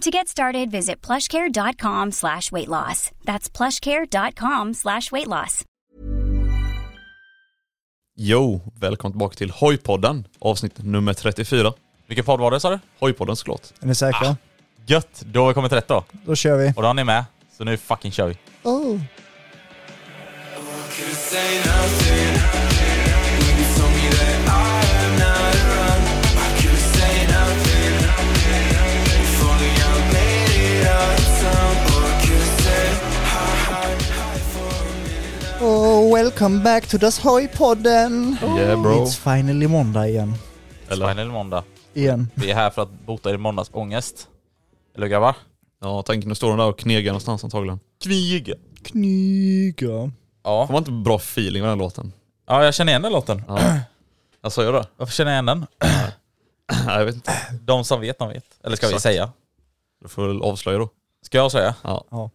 To get started, visit plushcare.com slash weight loss. That's plushcare.com slash weight loss. Jo, välkommen tillbaka till Hojpodden, avsnitt nummer 34. Vilken podd var det sa du? Hojpodden såklart. Är ni säkra? Gött! Då har vi kommit rätt då. Då kör vi. Och då har ni med. Så nu fucking kör vi. Oh. Welcome back to Das Hoj-podden! Yeah bro. It's finally måndag igen. Eller? Final måndag. Igen. Vi är här för att bota er måndagsångest. Eller hur grabbar? Ja, tänk nu står de där och knegar någonstans antagligen. Kniga. Knyga. Ja. Får man inte bra feeling med den låten? ja, jag känner igen den låten. Ja. Alltså gör det? Varför känner jag igen den? Nej jag vet inte. De som vet, de vet. Eller ska vi Exakt. säga? Du får väl avslöja då. Ska jag säga? Ja. Ja.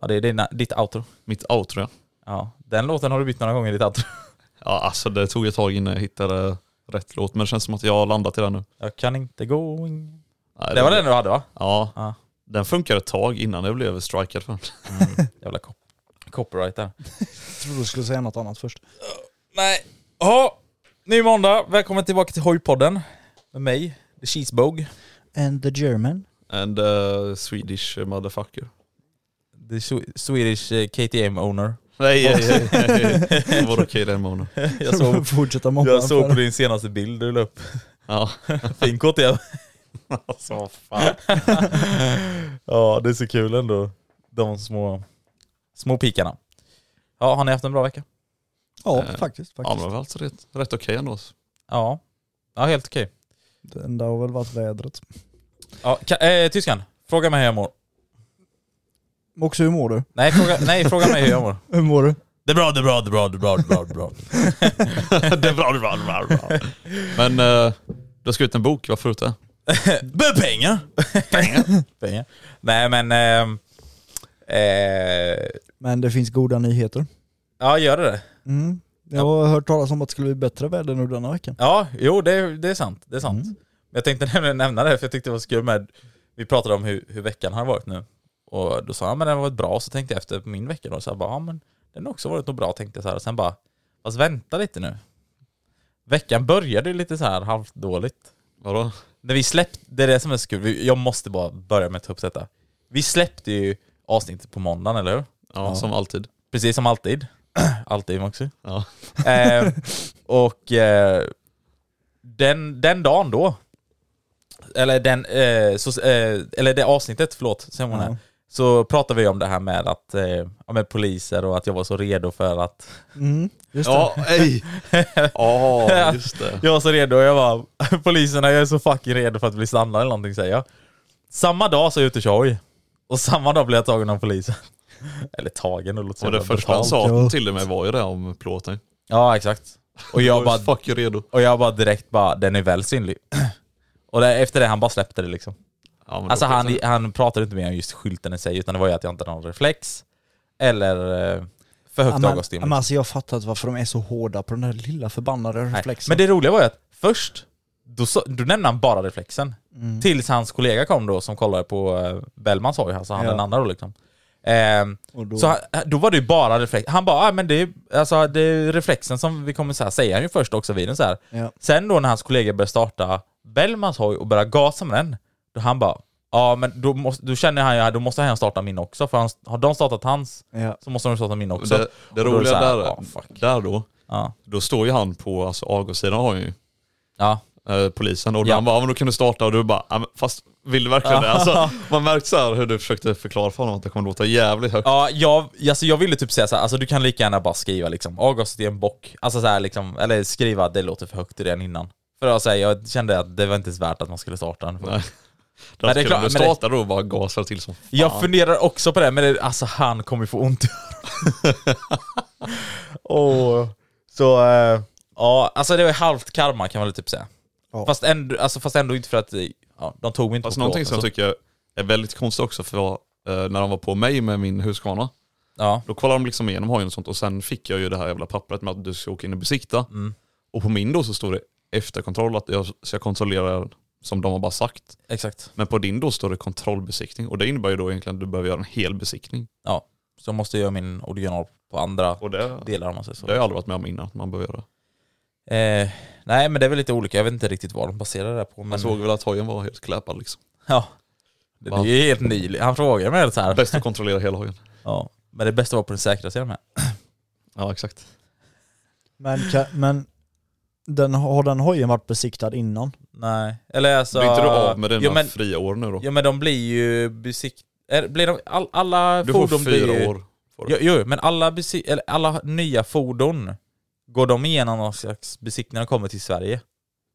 Ja, det är dina, ditt outro. Mitt outro ja. Ja, den låten har du bytt några gånger i ditt outro. Ja alltså det tog ett tag innan jag hittade rätt låt men det känns som att jag har landat i den nu. Jag kan inte gå in. Nej, Det var den du hade va? Ja. Ja. Den funkar ett tag innan jag blev strikad för den. Mm. Jävla cop copyright där. Jag trodde du skulle säga något annat först. Nej. Ja, ny måndag. Välkommen tillbaka till Hojpodden. Med mig, The Cheesebog. And the German. And uh, Swedish motherfucker. The Swe- Swedish eh, KTM owner. Nej, nej, nej, nej. Vadå okej den månaden? Jag såg, Fortsätta jag såg på din senaste bild du la upp. Ja. Fin KTM. Alltså vad fan. ja, det är så kul ändå. De små, små pikarna. Ja, har ni haft en bra vecka? Ja, Eh, faktiskt. Ja men faktiskt. det var alltså rätt, rätt okej ändå. Ja. Ja, helt okej. Det enda har väl varit vädret. Ja, ka- eh, tyskan, fråga mig hur jag mår. Också hur mår du? Nej, fråga, nej, fråga mig hur jag mår. Hur mår du? Det är bra, det är bra, det är bra, det är bra, det är bra. Det är bra. det är bra, det är bra, det är bra, det är bra. Men uh, du har skrivit en bok, varför har du gjort det? Pengar! pengar! pengar. Nej men... ehm, eh, Men det finns goda nyheter. ja, gör det det? Mm. Jag har hört talas om att det skulle bli bättre väder nu denna veckan. Ja, jo det, det är sant. Det är sant. Mm. Men jag tänkte nämligen nämna det, för jag tyckte det var så kul med... Vi pratade om hur, hur veckan har varit nu. Och då sa han men den har varit bra, så tänkte jag efter på min vecka då, så jag bara, ja men den har också varit något bra, tänkte jag så här. Och sen bara, fast vänta lite nu. Veckan började ju lite så här halvt dåligt. Vadå? När vi släppte, det är det som är så kul, jag måste bara börja med att ta upp detta. Vi släppte ju avsnittet på måndagen, eller hur? Ja, som alltid. Precis som alltid. alltid också. Ja. Eh, och eh, den, den dagen då, eller den, eh, så, eh, eller det avsnittet, förlåt, säger här. Ja. Så pratade vi om det här med att, eh, med poliser och att jag var så redo för att, Mm. Just det. Ja, ej! Ja, just det. jag var så redo och jag var, poliserna jag är så fucking redo för att bli stannad eller någonting säger jag. Samma dag så är jag ute och kör hoj. Och samma dag blev jag tagen av polisen. Eller tagen, det låter Och det första han sa till mig var ju det om plåten. Ja exakt. Och jag bara, Fuck redo. och jag bara direkt bara, den är väl synlig. Och det, efter det han bara släppte det liksom. Ja, Alltså han, han pratade inte mer om just skylten i sig, utan det var ju att jag inte hade någon reflex. Eller... eh, för högt Ja, men, men alltså jag fattar inte varför de är så hårda på den där lilla förbannade Nej. reflexen. Men det roliga var ju att först, då, så, då nämnde han bara reflexen. Mm. Tills hans kollega kom då som kollade på uh, Bellmans hoj, alltså han Ja. den andra då liksom. Ehm, då, Så han, då var det ju bara reflex. Han bara, ah, men det är, alltså, det är reflexen som vi kommer så här, säga han ju först också vid den så här. ja. Sen då när hans kollega började starta Bellmans hoj och började gasa med den, han bara, ja men då, måste, då känner han ju, då måste han starta min också, för han, har de startat hans Ja. så måste de starta min också. Det, det Och då är det roliga här, där, där då, Ja. då står ju han på alltså, avgassidan har ju Ja. eh, polisen och Ja. han bara, ja, men då kan du starta och du bara, ja, fast vill du verkligen det? Alltså, man märkte så här hur du försökte förklara för honom att det kommer låta jävligt högt. Ja, jag, alltså jag ville typ säga så här, alltså du kan lika gärna bara skriva liksom avgassystem bock, alltså så här liksom, eller skriva det låter för högt redan innan. För att säga, jag kände att det var inte ens värt att man skulle starta den. Nej. Men Men det är klart, du men det- då och bara gasar till som fan. Jag funderar också på det, men det, alltså han kommer ju få ont i öronen. Så, eh, ja, alltså det var halvt karma kan man väl typ säga. Ja. Fast, ändå, alltså, fast ändå inte för att, eh, ja, de tog mig inte Fast på någonting som jag plåt, tycker är väldigt konstigt också för eh, när de var på mig med min Husqvarna, Ja, då kollade de liksom igenom hojen och sånt och sen fick jag ju det här jävla pappret med att du ska åka in och besikta. Mm. Och på min då så står det efterkontroll att jag ska kontrollera som de har bara sagt. exakt. Men på din då står det kontrollbesiktning och det innebär ju då egentligen att du behöver göra en hel besiktning. Ja, så jag måste göra min original på andra Och det, delar om man säger så. det har jag aldrig varit med om innan att man behöver göra. Eh, nej men det är väl lite olika, jag vet inte riktigt vad de baserar det här på. Men, Man såg väl att hojen var helt kläpad liksom. Ja. Det är ju helt ny. Han frågade mig så här. Bäst att kontrollera hela hojen. Ja. Men det bästa var på den säkra sidan med. Ja exakt. Men, kan, men den, har den hojen varit besiktad innan? Nej. Eller alltså... Blir inte du av med dina ja, men, fria år nu då? ja men de blir ju besikt... är- Blir de, all, alla Du får fordon blir fyra ju, år. Får du. Jo, jo, men alla, besi, eller alla nya fordon, går de igenom någon slags besiktning när de kommer till Sverige?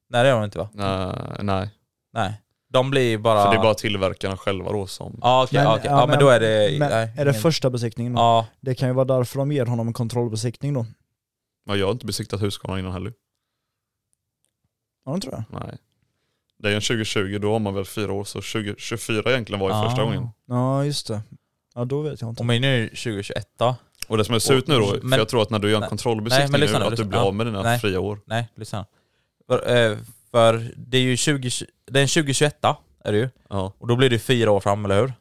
Nej det gör de inte va? Nej, nej. Nej. De blir bara... För det är bara tillverkarna själva då som... Ja okej, Men- ja, okej. ja, ja men då är det... Men, nej, är det ingen- första besiktningen då? Ja, Det kan ju vara därför de ger honom en kontrollbesiktning då. Ja, jag har inte besiktat Husqvarna innan heller. Ja, det tror jag. Nej. Det är en 2020, då har man väl fyra år, så 2024 egentligen var ju Ah. första gången. Ja, just det. Ja, då vet jag inte. och min är ju 2021 då. Och det som är ser ut nu då, Men- för jag tror att när du gör en Nej. kontrollbesiktning men lyssna nu, nu, att du lyssna. blir Ja. av med dina Nej. fria år. Nej, lyssna. För, eh, för det är ju 20, det är en 2021 är det ju. Ja, Och då blir det fyra år fram, eller hur?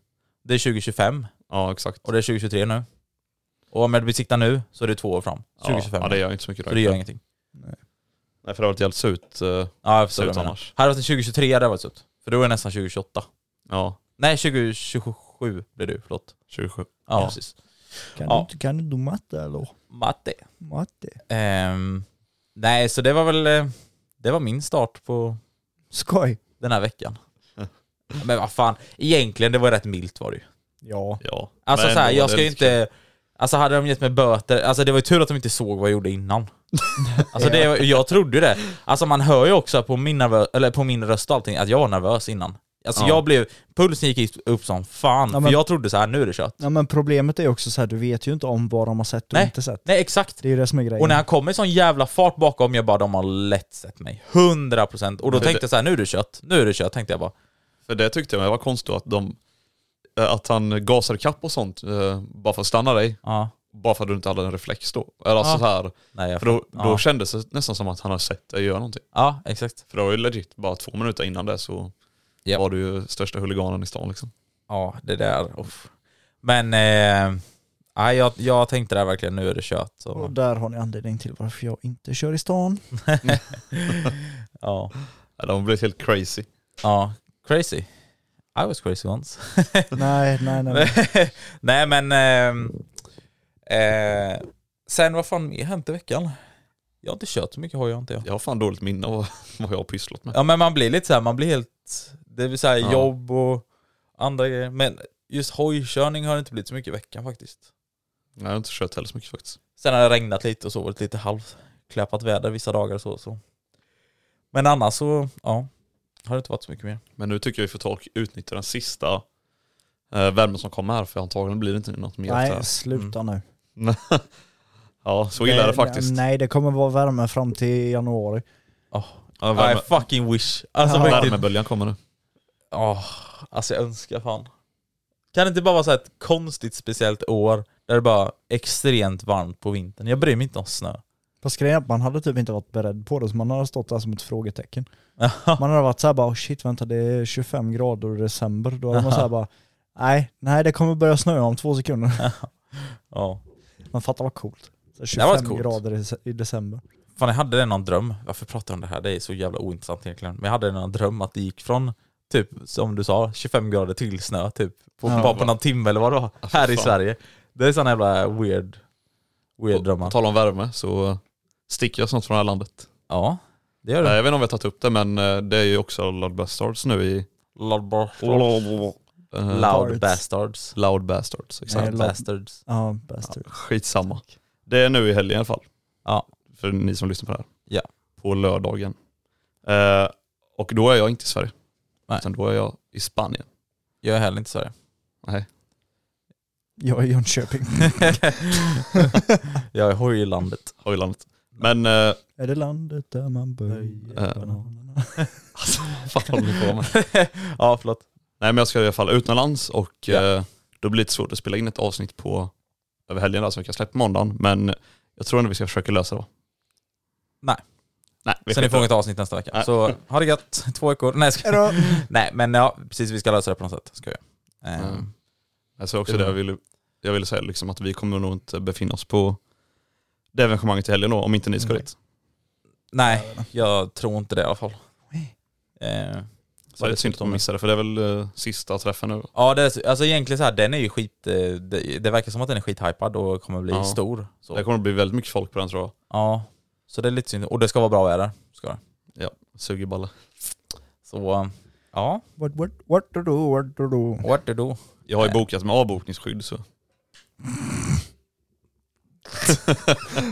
Det är 2025 ja exakt. och det är 2023 nu. Och om jag besiktar nu så är det två år fram. 2025. Ja, det gör inte så mycket så det gör ingenting. Nej, för det har varit helt surt. eh, Ja, jag förstår vad du menar. annars. Hade det varit 2023 hade det varit slut. För då är det nästan 2028. Ja, Nej, 2027 blir det förlåt. 27. Ja, Ja. precis. Kan, Ja. du, kan du matte eller? Matte. Matte? Ehm, nej, så det var väl... eh, Det var min start på Skoj. den här veckan. Men vad fan, egentligen det var rätt milt var det ju. Ja. Ja. Alltså Men så här, ändå, jag det ska är ju lite inte... Alltså hade de gett mig böter, alltså det var ju tur att de inte såg vad jag gjorde innan. Alltså det, jag trodde ju det. Alltså man hör ju också på min, nervö- eller på min röst och allting att jag var nervös innan. Alltså Ja. jag blev, pulsen gick upp som fan, Ja, men- för jag trodde så här nu är det kört. ja men problemet är också så här, du vet ju inte om vad de har sett och Nej. inte sett. Nej exakt. Det är ju det som är grejen. Och när han kom med sån jävla fart bakom, jag bara de har lätt sett mig. 100% Och då Men tänkte det- jag så här, nu är det kött, nu är det kött tänkte jag bara. För det tyckte jag var konstigt att de... Att han gasade kapp och sånt, eh, bara för att stanna dig. Ja. Bara för att du inte hade en reflex då. Eller alltså Ja. så här, Nej, jag för då, ja. då kändes det nästan som att han har sett dig göra någonting. Ja, exakt. För det var ju legit bara två minuter innan det så Japp. var du ju största huliganen i stan liksom. Ja, det där. Uff. Men, eh, nej, jag, jag tänkte där verkligen, nu är det kört. Så. Och där har ni anledning till varför jag inte kör i stan. Ja. Ja, De har blivit helt crazy. ja, crazy. I was crazy once. nej, nej, nej. nej. nej men, ehm, eh, sen vad fan mer hänt i veckan? Jag har inte kört så mycket har inte jag. Jag har fan dåligt minne av vad jag har pysslat med. Ja men man blir lite så här, man blir helt, det vill säga Ja. jobb och andra grejer. Men just hojkörning har det inte blivit så mycket i veckan faktiskt. Nej, jag har inte kört heller så mycket faktiskt. Sen har det regnat lite och så, varit lite halvkläppat väder vissa dagar och så, så. Men annars så, ja, har det inte varit så mycket mer. Men nu tycker jag vi får ta och utnyttja den sista eh, värmen som kommer här för antagligen blir det inte något mer nej, sluta Mm. nu. Ja, så illa är det faktiskt. Nej, det kommer vara värme fram till januari. Oh, Ja, I värme, fucking wish. Alltså Ja. värmeböljan kommer nu. Åh, alltså jag önskar fan. Kan det inte bara vara så här ett konstigt speciellt år Där det bara extremt varmt på vintern. Jag bryr mig inte om snö. Fast grejen är att man hade typ inte varit beredd på det, så man hade stått där som ett frågetecken. Man hade varit såhär bara, oh shit vänta det är 25 grader i december. Då hade man såhär bara, nej, nej det kommer börja snöa om två sekunder. ja. Man fattar vad coolt. Så Det var 25 coolt. grader i, i december. Fan jag hade någon dröm, varför pratar jag om det här? Det är så jävla ointressant egentligen. Men jag hade någon dröm att det gick från typ, som du sa, 25 grader till snö typ. På, Ja. bara på någon timme eller vad det var. här i fan. Sverige. Det är sån jävla weird, weird På drömmar. tal om värme så sticker jag snart från det här landet. Ja, det gör det. Jag vet inte om vi har tagit upp det men eh, det är ju också Loud Bastards nu i... Loud Eh, Loud bastards. Loud Bastards, exakt. Nej, Loud loud- bastards. Ja. Skitsamma. Det är nu i helgen i alla fall. Ja. För ni som lyssnar på det här. Ja. På lördagen. Eh, och då är jag inte i Sverige. Nej. Utan då är jag i Spanien. Jag är heller inte i Sverige. Nej. Jag är i Jönköping. Jag är hojlandet. Hojlandet. Men, eh, är det landet där man böjer Eh. bananerna? alltså, vad håller ni på med? ja, förlåt. Nej men jag ska i alla fall utomlands och Ja. eh, då blir det lite svårt att spela in ett avsnitt på över helgen där, så vi kan släppa måndagen. Men jag tror ändå vi ska försöka lösa det. Nej. Nej, vi Så ni får inget avsnitt nästa vecka. Nej. Så ha det gött, två veckor. Nej, jag ska... Nej men ja, precis vi ska lösa det på något sätt. Ska vi. Ehm, Mm. Alltså också Det jag ville, jag ville säga, liksom att vi kommer nog inte befinna oss på det evenemanget i helgen då, om inte ni ska. Nej. dit. Nej, jag tror inte det i alla fall. Eh, Så det är synd att de missar det, för det är väl eh, sista träffen nu. Ja, det är, alltså egentligen så här, den är ju skit... eh, Det, det verkar som att den är skithypad och kommer bli Ja. stor. Så. Det kommer att bli väldigt mycket folk på den tror jag. Ja, så det är lite synd. Och det ska vara bra väder. Ska det. Ja, sugerballe. Så, eh, ja. What, what, what to do, what to do? What to do? Jag har ju Nej. bokat med avbokningsskydd så.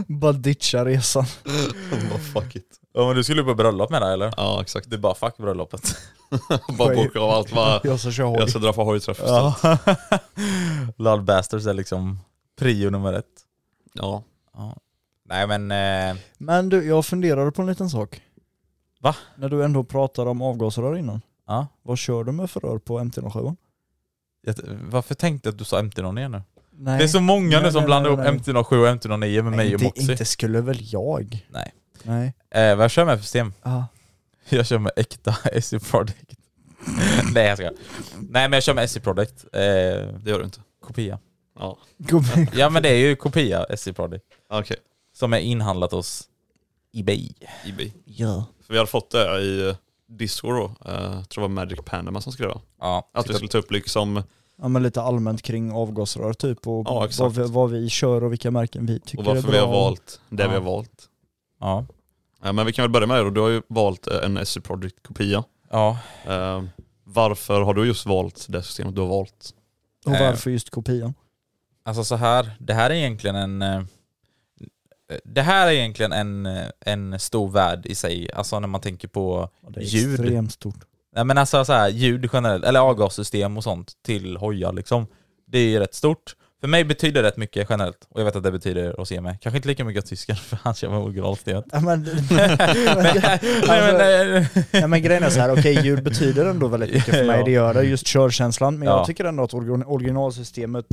Bara ditcha resan. Bara fuck it. Ja men du skulle på bröllop med dig eller? Ja exakt. Det är bara fuck bröllopet. Bara boka av allt vad Jag ska köra hoj. jag ska dra på hojträff Ja. istället. Loud Bastards är liksom prio nummer ett. Ja. Ja. Nej men... Eh, Men du, jag funderade på en liten sak. Va? När du ändå pratade om avgasrör innan. ja. Vad kör du med för rör på MT-07? Jag, varför tänkte jag att du sa MT-09 nu? Nej. Det är så många Nej, nu som nej, blandar nej, ihop nej. MT-07 och MT-09 med mig och Moxie. inte skulle väl jag? Nej. Nej. Eh, vad jag kör med för system? Ah. Jag kör med äkta SE Product. Nej jag ska. Nej men jag kör med SE Product. Eh, Det gör du inte. kopia. Ja. Ja men det är ju kopia SE Product. Okej. Som är inhandlat hos Ebay. Ebay. Ja. För vi hade fått det i eh, Discord då. Eh, Jag tror det var Magic Panama som skrev. Ja, Att vi skulle ta upp liksom, Ja men lite allmänt kring avgasrör typ och Ja, vad, vi, vad vi kör och vilka märken vi tycker och varför är vi bra. har valt det vi Ja. har valt. ja. Ja, men vi kan väl börja med det då. Du har ju valt eh, en SE Project kopia. ja. Eh, varför har du just valt det systemet du har valt? Och Eh. varför just kopian? Alltså så här, det här är egentligen en... eh, Det här är egentligen en, eh, en stor värld i sig, alltså när man tänker på Ja, det är ljud. extremt stort. Nej men alltså så här, ljud generellt, eller avgassystem och sånt till hojar liksom. Det är ju rätt stort. För mig betyder det rätt mycket generellt, och jag vet att det betyder hos med. Kanske inte lika mycket tysken, för han kör med. Ja, men, Nej men... eh, ja, men grejen är så här, okej ljud betyder ändå väldigt mycket för mig, Ja. det gör det, just körkänslan, men Ja. jag tycker ändå att origin- originalsystemet,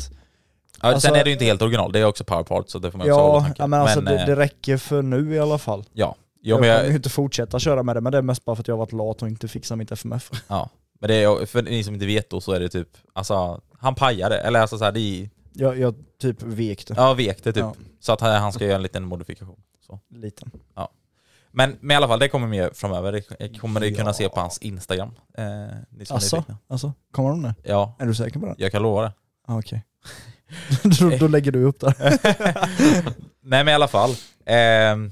Ja, Alltså- sen är det ju inte helt original, det är också powerpart så det får man också hålla ja, tanken. ja men alltså det, eh, det räcker för nu i alla fall. ja. Jo, jag men kommer ju jag, inte fortsätta köra med det, men det är mest bara för att jag har varit lat och inte fixat mitt FMF. ja. Men det är, för ni som inte vet då så är det typ, alltså han pajade, eller alltså så här, det Jag, jag typ vek det. ja vek det typ. Ja. Så att han ska göra en liten modifikation. Så. Liten. Men, men i alla fall, det kommer mer framöver. Det kommer ni kunna Ja. se på hans Instagram. Eh, ni som är Alltså, nyfikna. alltså, kommer de nu? Ja, Är du säker på det? jag kan lova det. Ah, Okej. då, då lägger du upp där. Nej men i alla fall. ehm,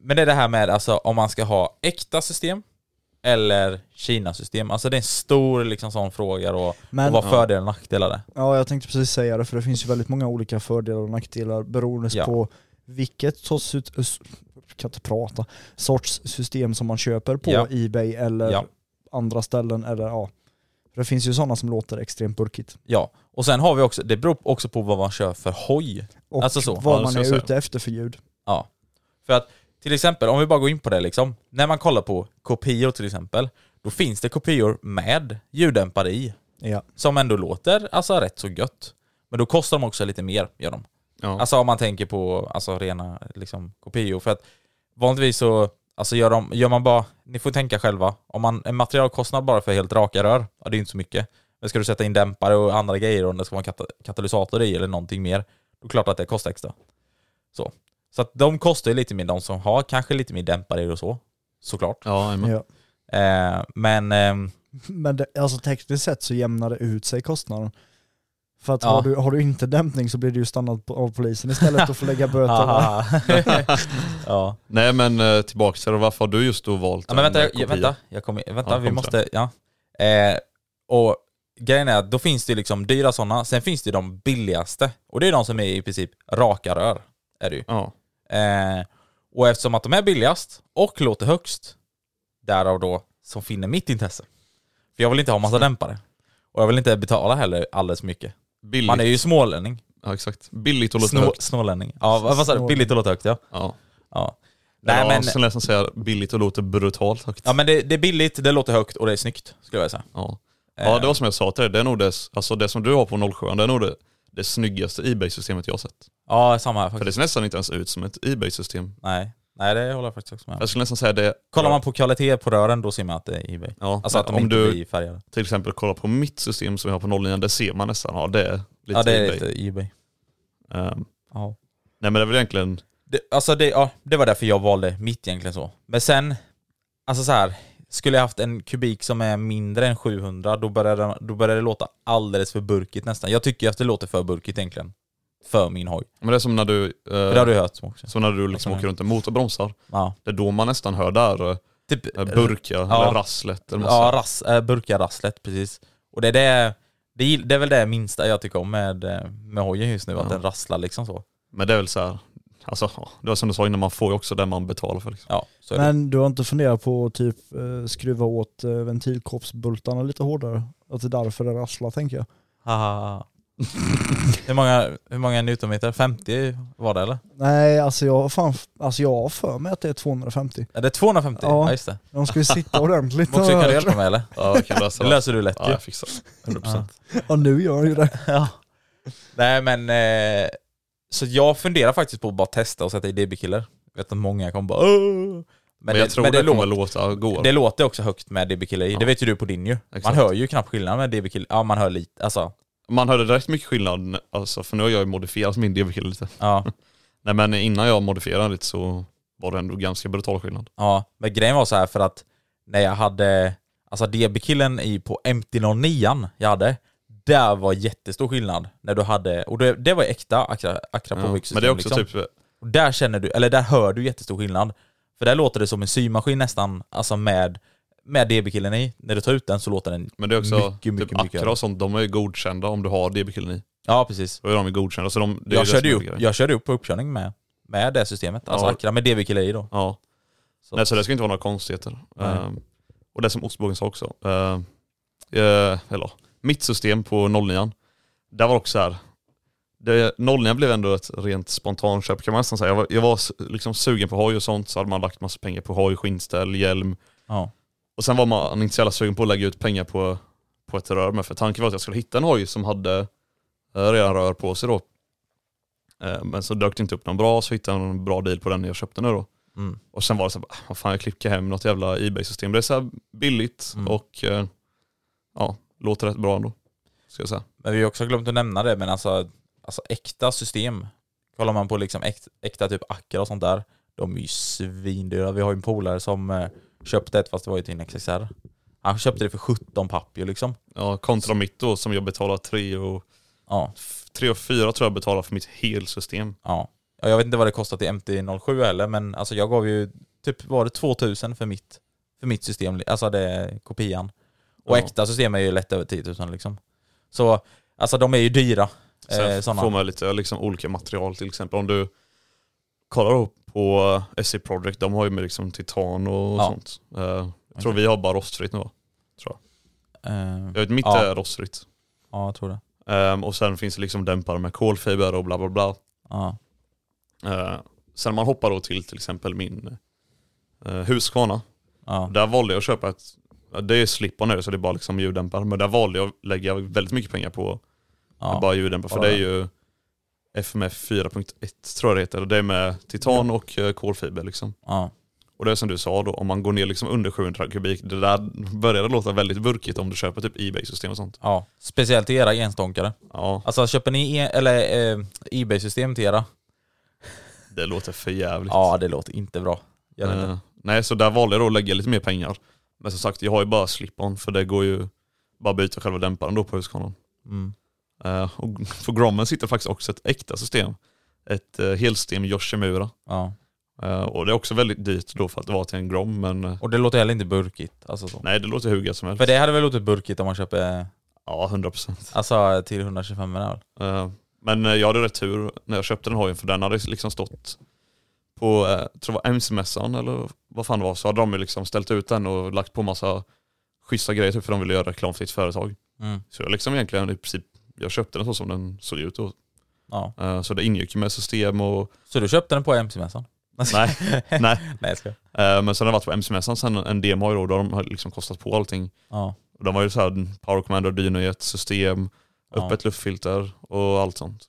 men det är det här med alltså, om man ska ha äkta system eller Kina-system. Alltså det är en stor liksom, sån fråga och, Men, och vad fördelar och nackdelar är. ja jag tänkte precis säga det, för det finns ju väldigt många olika fördelar och nackdelar beroende Ja. på vilket sorts, kan inte prata, sorts system som man köper på Ja. Ebay eller Ja. andra ställen eller ja. Det finns ju sådana som låter extremt burkigt. Ja, och sen har vi också, det beror också på vad man kör för hoj. Och Alltså så. vad man är ute efter för ljud. Ja. För att till exempel, om vi bara går in på det liksom. När man kollar på kopior till exempel, då finns det kopior med ljuddämpare i. Ja. Som ändå låter alltså rätt så gött. Men då kostar de också lite mer, gör de. Ja. Alltså om man tänker på alltså, rena liksom, kopior. För att vanligtvis så alltså, gör, de, gör man bara, ni får tänka själva, om man, en materialkostnad bara för helt raka rör, ja det är inte så mycket. Men ska du sätta in dämpare och andra grejer och det ska vara en kata katalysator i eller någonting mer, då är det klart att det kostar extra. Så, så att de kostar ju lite mer, de som har kanske lite mer dämpare och så, såklart. Ja. Ja. Eh, men ehm, Men det, alltså tekniskt sett så jämnar det ut sig kostnaden. För att Ja. har, du, har du inte dämpning så blir du ju stannad på, av polisen istället och får lägga böter. Haha. ja. Nej men eh, tillbaka till varför har du just då valt ja, men en, vänta, eh, jag, kopia? vänta, jag kommer, vänta, Ja, vi kom måste, ja. Eh, och grejen är att då finns det liksom dyra sådana, sen finns det de billigaste. Och det är de som är i princip raka rör. Är det ju. Ja. Eh, och eftersom att de är billigast och låter högst, därav då som finner mitt intresse. För jag vill inte ha massa dämpare. Och jag vill inte betala heller alldeles mycket. Billigt. Man är ju smålänning. Ja exakt. Billigt och låter Snå, högt. snålänning. Ja, vad sa du? Billigt och låter högt ja. Ja. ja. Nej, ja, men, Sen nästan säga billigt och låter brutalt högt. ja men det, det är billigt, det låter högt och det är snyggt, skulle jag säga. Ja. ja, Eh. det var som jag sa till dig, det är nog det, alltså det som du har på 07 det är nog det, det snyggaste Ebay-systemet jag har sett. Ja, samma här För faktiskt. det ser nästan inte ens ut som ett Ebay-system. Nej. Nej, det håller jag faktiskt också med om. Jag skulle nästan säga det... Kollar man på kvalitet på rören, då ser man att det är Ebay. Ja, Alltså att de om inte du blir färgade. till exempel kollar på mitt system som jag har på 09, där ser man nästan, ja det är lite Ja, det är Ebay. lite Ebay. Ehm, Ja. nej men det är väl egentligen, Det, alltså det, ja, det var därför jag valde mitt egentligen så. Men sen, alltså så här. Skulle jag haft en kubik som är mindre än 700, då börjar, det, då börjar det låta alldeles för burkigt nästan. Jag tycker att det låter för burkigt egentligen. För min hoj. men det är som när du, eh, det har du hört också. som när du liksom Alltså, åker runt en motorbromsar. Ja. Det är då man nästan hör där eh, Typ, burka ja. eller rasslet eller Ja, ras, äh, burkarasslet, precis. Och det är, det, det, det är väl det minsta jag tycker om med, eh, med hojen just nu, att Ja. den rasslar liksom så. Men det är väl så här, alltså det var som du sa innan, man får ju också det man betalar för liksom. Ja, så är det. Men du har inte funderat på att typ eh, skruva åt eh, ventilkroppsbultarna lite hårdare? Att det är därför det rasslar tänker jag. Haha. hur, många, hur många newtonmeter? 50 var det eller? Nej, alltså jag, har fan, alltså jag har för mig att det är 250. Är det 250? Ja. Ja, just det. De ska ju sitta ordentligt. Också kan du hjälpa mig eller? Ja, jag kan lösa Det det. löser du lätt Ja, ju. jag fixar det. 100%. Ja nu gör han ju det. Ja. Nej men, eh, så jag funderar faktiskt på att bara testa och sätta i DB-killer. Jag vet att många kommer bara Åh! Men, jag tror det, det, kommer låta gå. det låter också högt med DB-killer. Ja. Det vet ju du på din ju. Man Exakt. hör ju knappt skillnad med DB-killer. Ja man hör lite, alltså. Man hörde direkt mycket skillnad, alltså, för nu har jag ju modifierat min DB-kille lite. Ja. Nej men innan jag modifierade lite så var det ändå ganska brutal skillnad. Ja, men grejen var så här för att när jag hade, alltså DB-killen i på MT-09 jag hade, där var jättestor skillnad när du hade, och det, det var äkta Acra, Acra Ja. Povic Men det är också liksom. typ, Och där känner du, eller där hör du jättestor skillnad. För där låter det som en symaskin nästan, alltså med, med DB-killen i. När du tar ut den så låter den men det är också, mycket, mycket, typ mycket. Acra och sånt, de är ju godkända om du har DB-killen i. Ja, precis. Då är de godkända. Så de, Jag körde, upp, jag körde upp på uppkörning med, med det systemet. Alltså Ja. Acra med DB-kille i då. Ja. Så. Nej så det ska inte vara några konstigheter. Ehm, och det som ostbågen sa också. Uh, eller, mitt system på 09 där var också så här. Det, 09 blev ändå ett rent spontanköp kan man nästan säga. Jag var, jag var liksom sugen på hoj och sånt, så hade man lagt massa pengar på hoj, skinnställ, hjälm. Ja. Och sen var man inte så jävla sugen på att lägga ut pengar på, på ett rör med, för tanken var att jag skulle hitta en hoj som hade eh, redan rör på sig då. Eh, men så dök det inte upp någon bra, så hittade jag en bra deal på den jag köpte nu då. Mm. Och sen var det så här, "Ah, vad fan jag klickar hem något jävla Ebay-system. Det är så här billigt Mm. och eh, ja, låter rätt bra ändå. Ska jag säga. Men vi har också glömt att nämna det, men alltså, alltså äkta system. Kollar man på liksom äkta, äkta typ Acra och sånt där, de är ju svindyra. Vi har ju en polare som eh, köpte ett fast det var ju till en XXR. Han köpte det för 17 papp ju liksom. Ja, kontra mitt då som jag betalar 3 och, Ja, 3 och 4 tror jag betalar för mitt helsystem. ja. Ja, Jag vet inte vad det kostar till MT-07 heller, men alltså jag gav ju typ, var det 2000 för mitt, för mitt system, alltså det kopian. Och Ja. äkta system är ju lätt över 10 000 liksom. Så, alltså de är ju dyra. Sen Eh, såna. får man lite liksom, olika material till exempel. Om du kollar då på SC Project, de har ju med liksom titan och Ja. sånt. Eh, jag tror vi har bara rostfritt nu va? Eh, Jag vet mitt Ja. är rostfritt. ja, jag tror det. Ehm, och sen finns det liksom dämpare med kolfiber och bla bla bla. Ja. Eh, sen man hoppar då till till exempel min uh, Husqvarna. Ja. Där valde jag att köpa ett, det är slip-on nu så det är bara liksom ljuddämpare. Men där valde jag att lägga väldigt mycket pengar på Ja. Bara ljuddämpare, för det är ju FMF 4.1 tror jag det heter. Och Det är med titan och eh, kolfiber liksom. Ja. Och det är som du sa då, om man går ner liksom under 700 kubik, det där börjar låta väldigt burkigt om du köper typ Ebay-system och sånt. ja. Speciellt till era enstånkare. Ja, Alltså köper ni e- eller eh, Ebay-system till era? det låter för jävligt. Ja, det låter inte bra. Gör inte. Eh, nej, så där valde jag då att lägga lite mer pengar. Men som sagt, jag har ju bara slip-on för det går ju bara byta själva dämparen då på Husqvarna. Mm. Eh, och på Grommen sitter faktiskt också ett äkta system. Ett uh, helsystem Yoshimura. Ja. Eh, och det är också väldigt dyrt då för att det var till en Grom, men Och det låter heller inte burkigt. Alltså så. nej det låter hur gött som helst. För det hade väl låtit burkigt om man köper, Ja, 100%. alltså till 125 eller? Eh, men jag hade rätt tur när jag köpte den hojen för den hade liksom stått på, eh, tror det var MC-mässan eller vad fan det var, så hade de ju liksom ställt ut den och lagt på massa schyssta grejer typ för de ville göra reklam för sitt företag. Mm. Så jag liksom egentligen i princip, jag köpte den så som den såg ut då. Ja. Eh, Så det ingick ju med system och, Så du köpte den på MC-mässan? nej, nej. Nej jag ska. Eh, Men sen har det varit på MC-mässan sen en demo då, då de har liksom kostat på allting. Ja. Och de var ju såhär Power Commander, Dynojet, system, Ja. öppet luftfilter och allt sånt.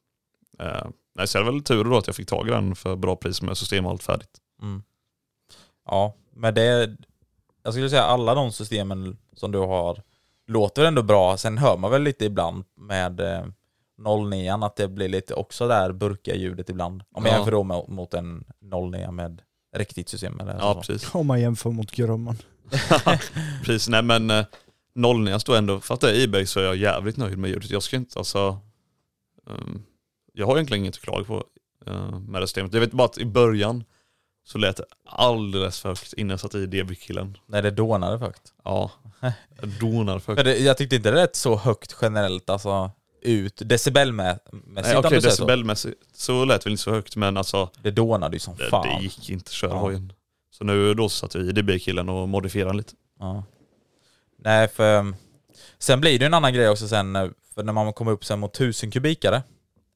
Eh, nej, så jag hade väl tur då att jag fick tag i den för bra pris med system och allt färdigt. Mm. Ja, men det, jag skulle säga alla de systemen som du har låter ändå bra. Sen hör man väl lite ibland med eh, 09 att det blir lite också där burkiga ljudet ibland. Om jag Ja. jämför då med, mot en 09 med riktigt system eller Ja så. precis. Om man jämför mot Grumman. precis, nej men eh, 09 står ändå, för att det är Ebay så är jag jävligt nöjd med ljudet. Jag ska inte, alltså, ehm, jag har egentligen inget att klaga på eh, med det systemet. Jag vet bara att i början så lät det alldeles för högt innan jag satte i DB-killen. När det dånade för högt. Ja, jag donar för högt. det, jag tyckte inte det lät så högt generellt alltså ut decibelmässigt Nej, Okej, du säger så. decibelmässigt så lät det väl inte så högt men alltså Det dånade ju som det, fan. det gick inte att köra Ja. hojen. Så nu då satte vi i DB-killen och modifierade lite. Ja. Nej för um, sen blir det en annan grej också sen eh, för när man kommer upp sen mot 1000 kubikare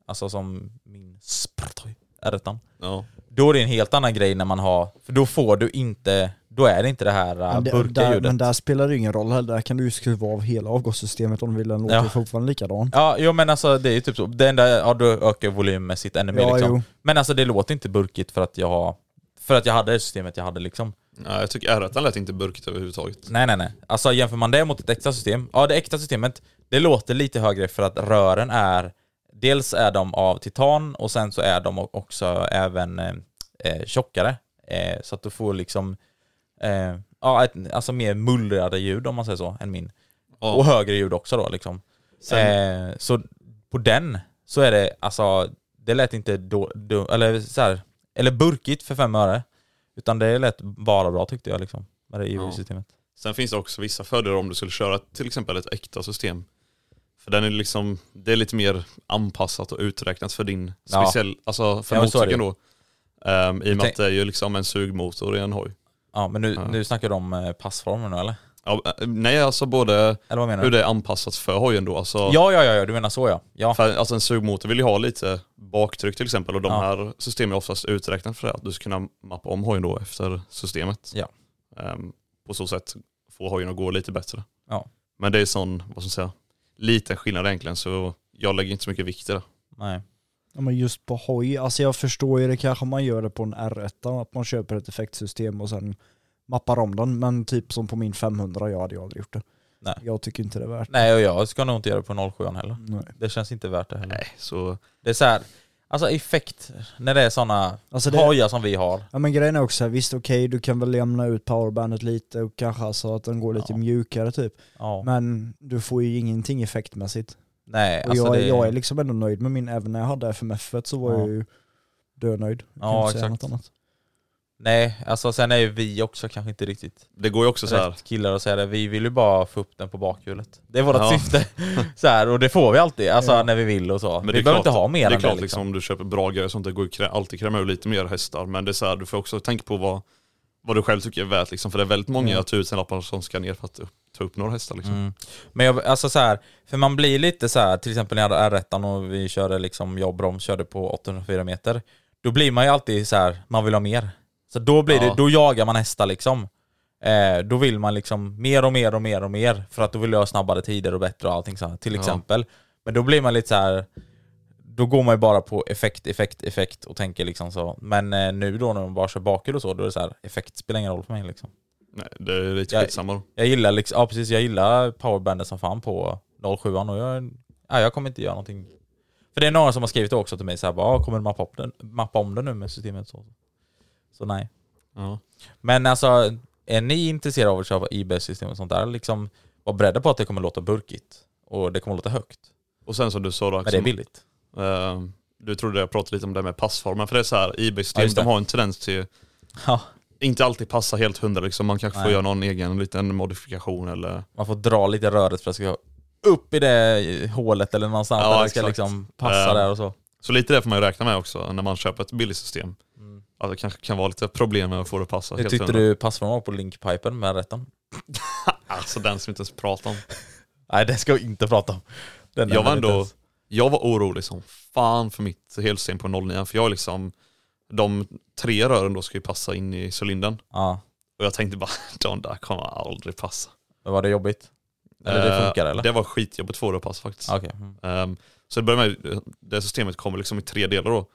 alltså som min Spratoy R1 Ja. då är det en helt annan grej när man har för då får du inte då är det inte det här uh, Men, det, burkiga där, ljudet. men där spelar det ingen roll heller, där kan du ju skruva av hela avgassystemet om du vill, den låter Ja. fortfarande likadan. Ja, jo men alltså det är ju typ så. Det enda, ja du ökar volymmässigt ännu mer Ja, liksom. jo. Men alltså det låter inte burkigt för att jag har för att jag hade det systemet jag hade liksom. ja jag tycker R1 lät inte burkigt överhuvudtaget. Nej nej nej. Alltså jämför man det mot ett äkta system, ja det äkta systemet, det låter lite högre för att rören är, dels är de av titan och sen så är de också även eh, eh, tjockare. Eh, så att du får liksom, eh, ja ett, alltså mer mullrade ljud om man säger så, än min. Ja. Och högre ljud också då liksom. Sen- Eh, så på den så är det, alltså, det lät inte då, då eller så här, eller burkigt för fem öre. Utan det lät bara bra tyckte jag liksom, med det EU-systemet. Sen finns det också vissa fördelar om du skulle köra till exempel ett äkta system. För den är liksom, det är lite mer anpassat och uträknat för din Ja. speciell, alltså för Ja, motorcykeln då. Um, I och med att det är ju liksom en sugmotor i en hoj. Ja, men nu, Ja. nu snackar du om eh, passformen nu eller? Ja, eh, nej alltså både hur det är anpassat för hojen då. Alltså, Ja, ja, ja, du menar så ja. Ja, För, alltså en sugmotor vill ju ha lite baktryck till exempel och de Ja. här systemen är oftast uträknat för det, att du ska kunna mappa om hojen då efter systemet. Ja. Ehm, på så sätt få hojen att gå lite bättre. Ja. Men det är sån, vad ska man säga, liten skillnad egentligen så jag lägger inte så mycket vikt i det. nej. Ja, men just på hoj, alltså jag förstår ju det kanske man gör det på en R1, att man köper ett effektsystem och sen mappar om den, men typ som på min 500, jag hade ju aldrig gjort det. Nej. Jag tycker inte det är värt Nej, och jag ska nog inte göra det på 07 heller. Nej. Det känns inte värt det heller. Nej, så Det är så här, alltså effekt, när det är sådana Alltså det- hojar som vi har. Ja men grejen är också, visst okej du kan väl lämna ut powerbandet lite och kanske alltså att den går lite Ja. mjukare typ. Ja. Men du får ju ingenting effektmässigt. Nej, Och alltså jag, det... jag är liksom ändå nöjd med min, även när jag hade FMF så var Ja. jag ju dönöjd. Jag kan Ja, inte säga exakt. något annat. Nej, alltså sen är ju vi också kanske inte riktigt det går ju också så här. rätt killar att säga det. Vi vill ju bara få upp den på bakhjulet. Det är vårt Ja. syfte. så här, och det får vi alltid, alltså när vi vill och så. Men vi det är behöver klart, inte ha mer Det är än klart det liksom. liksom. om du köper bra grejer och sånt, det går ju krä- alltid kräma ur lite mer hästar. Men det är så här, du får också tänka på vad, vad du själv tycker är värt liksom. För det är väldigt många Ja. tusenlappar som ska ner för att upp- ta upp några hästar liksom. Mm. Men jag, alltså så här, för man blir lite så här, till exempel när jag hade R1 och vi körde liksom, jag och Broms körde på 804 meter. Då blir man ju alltid så här, man vill ha mer. Så då blir det, då jagar man hästar liksom. Eh, då vill man liksom mer och mer och mer och mer för att då vill jag ha snabbare tider och bättre och allting så här, till exempel. Men då blir man lite så här. Då går man ju bara på effekt, effekt, effekt och tänker liksom så. Men eh, nu då när man bara kör bakhjul och så, då är det så här, effekt spelar ingen roll för mig liksom. Nej, det är lite Jag- skitsamma. Jag gillar liksom, ja precis, jag gillar powerbandet som fan på 07 och jag, ja, jag kommer inte göra någonting. För det är några som har skrivit också till mig såhär, bara, "Ah, kommer du mappa, den, mappa om det nu med systemet? Så, så nej. Ja. Men alltså, är ni intresserade av att köpa IB-system och sånt där, liksom var beredda på att det kommer låta burkigt. Och det kommer låta högt. Och sen som du sa då, Men det är billigt. eh, du trodde jag pratade lite om det med passformen, för det är så här, Ja, det. de har en tendens till Ja, inte alltid passa helt hundra liksom. Man kanske får Nej. göra någon egen liten modifikation eller... man får dra lite röret för att det ska upp i det hålet eller någonstans Ja, där det ska liksom passa Eh, där och så. Så lite det får man ju räkna med också när man köper ett billigt system. Mm. Att det kanske kan vara lite problem med att få det att passa Hur tyckte du passformen var på linkpipen med rätten? Alltså den som inte ens pratar om. Nej det ska vi inte prata om. Den Jag var ändå, jag var orolig som fan för mitt helsystem på 09 för jag är liksom, de tre rören då ska ju passa in i cylindern. Ja, Och jag tänkte bara, de där kommer aldrig passa. men var det jobbigt? Eller det Eh, funkar eller? Det var skitjobbigt att få det att passa faktiskt. Okej. Mm. Ehm, så det börjar med, det systemet kommer liksom i tre delar då.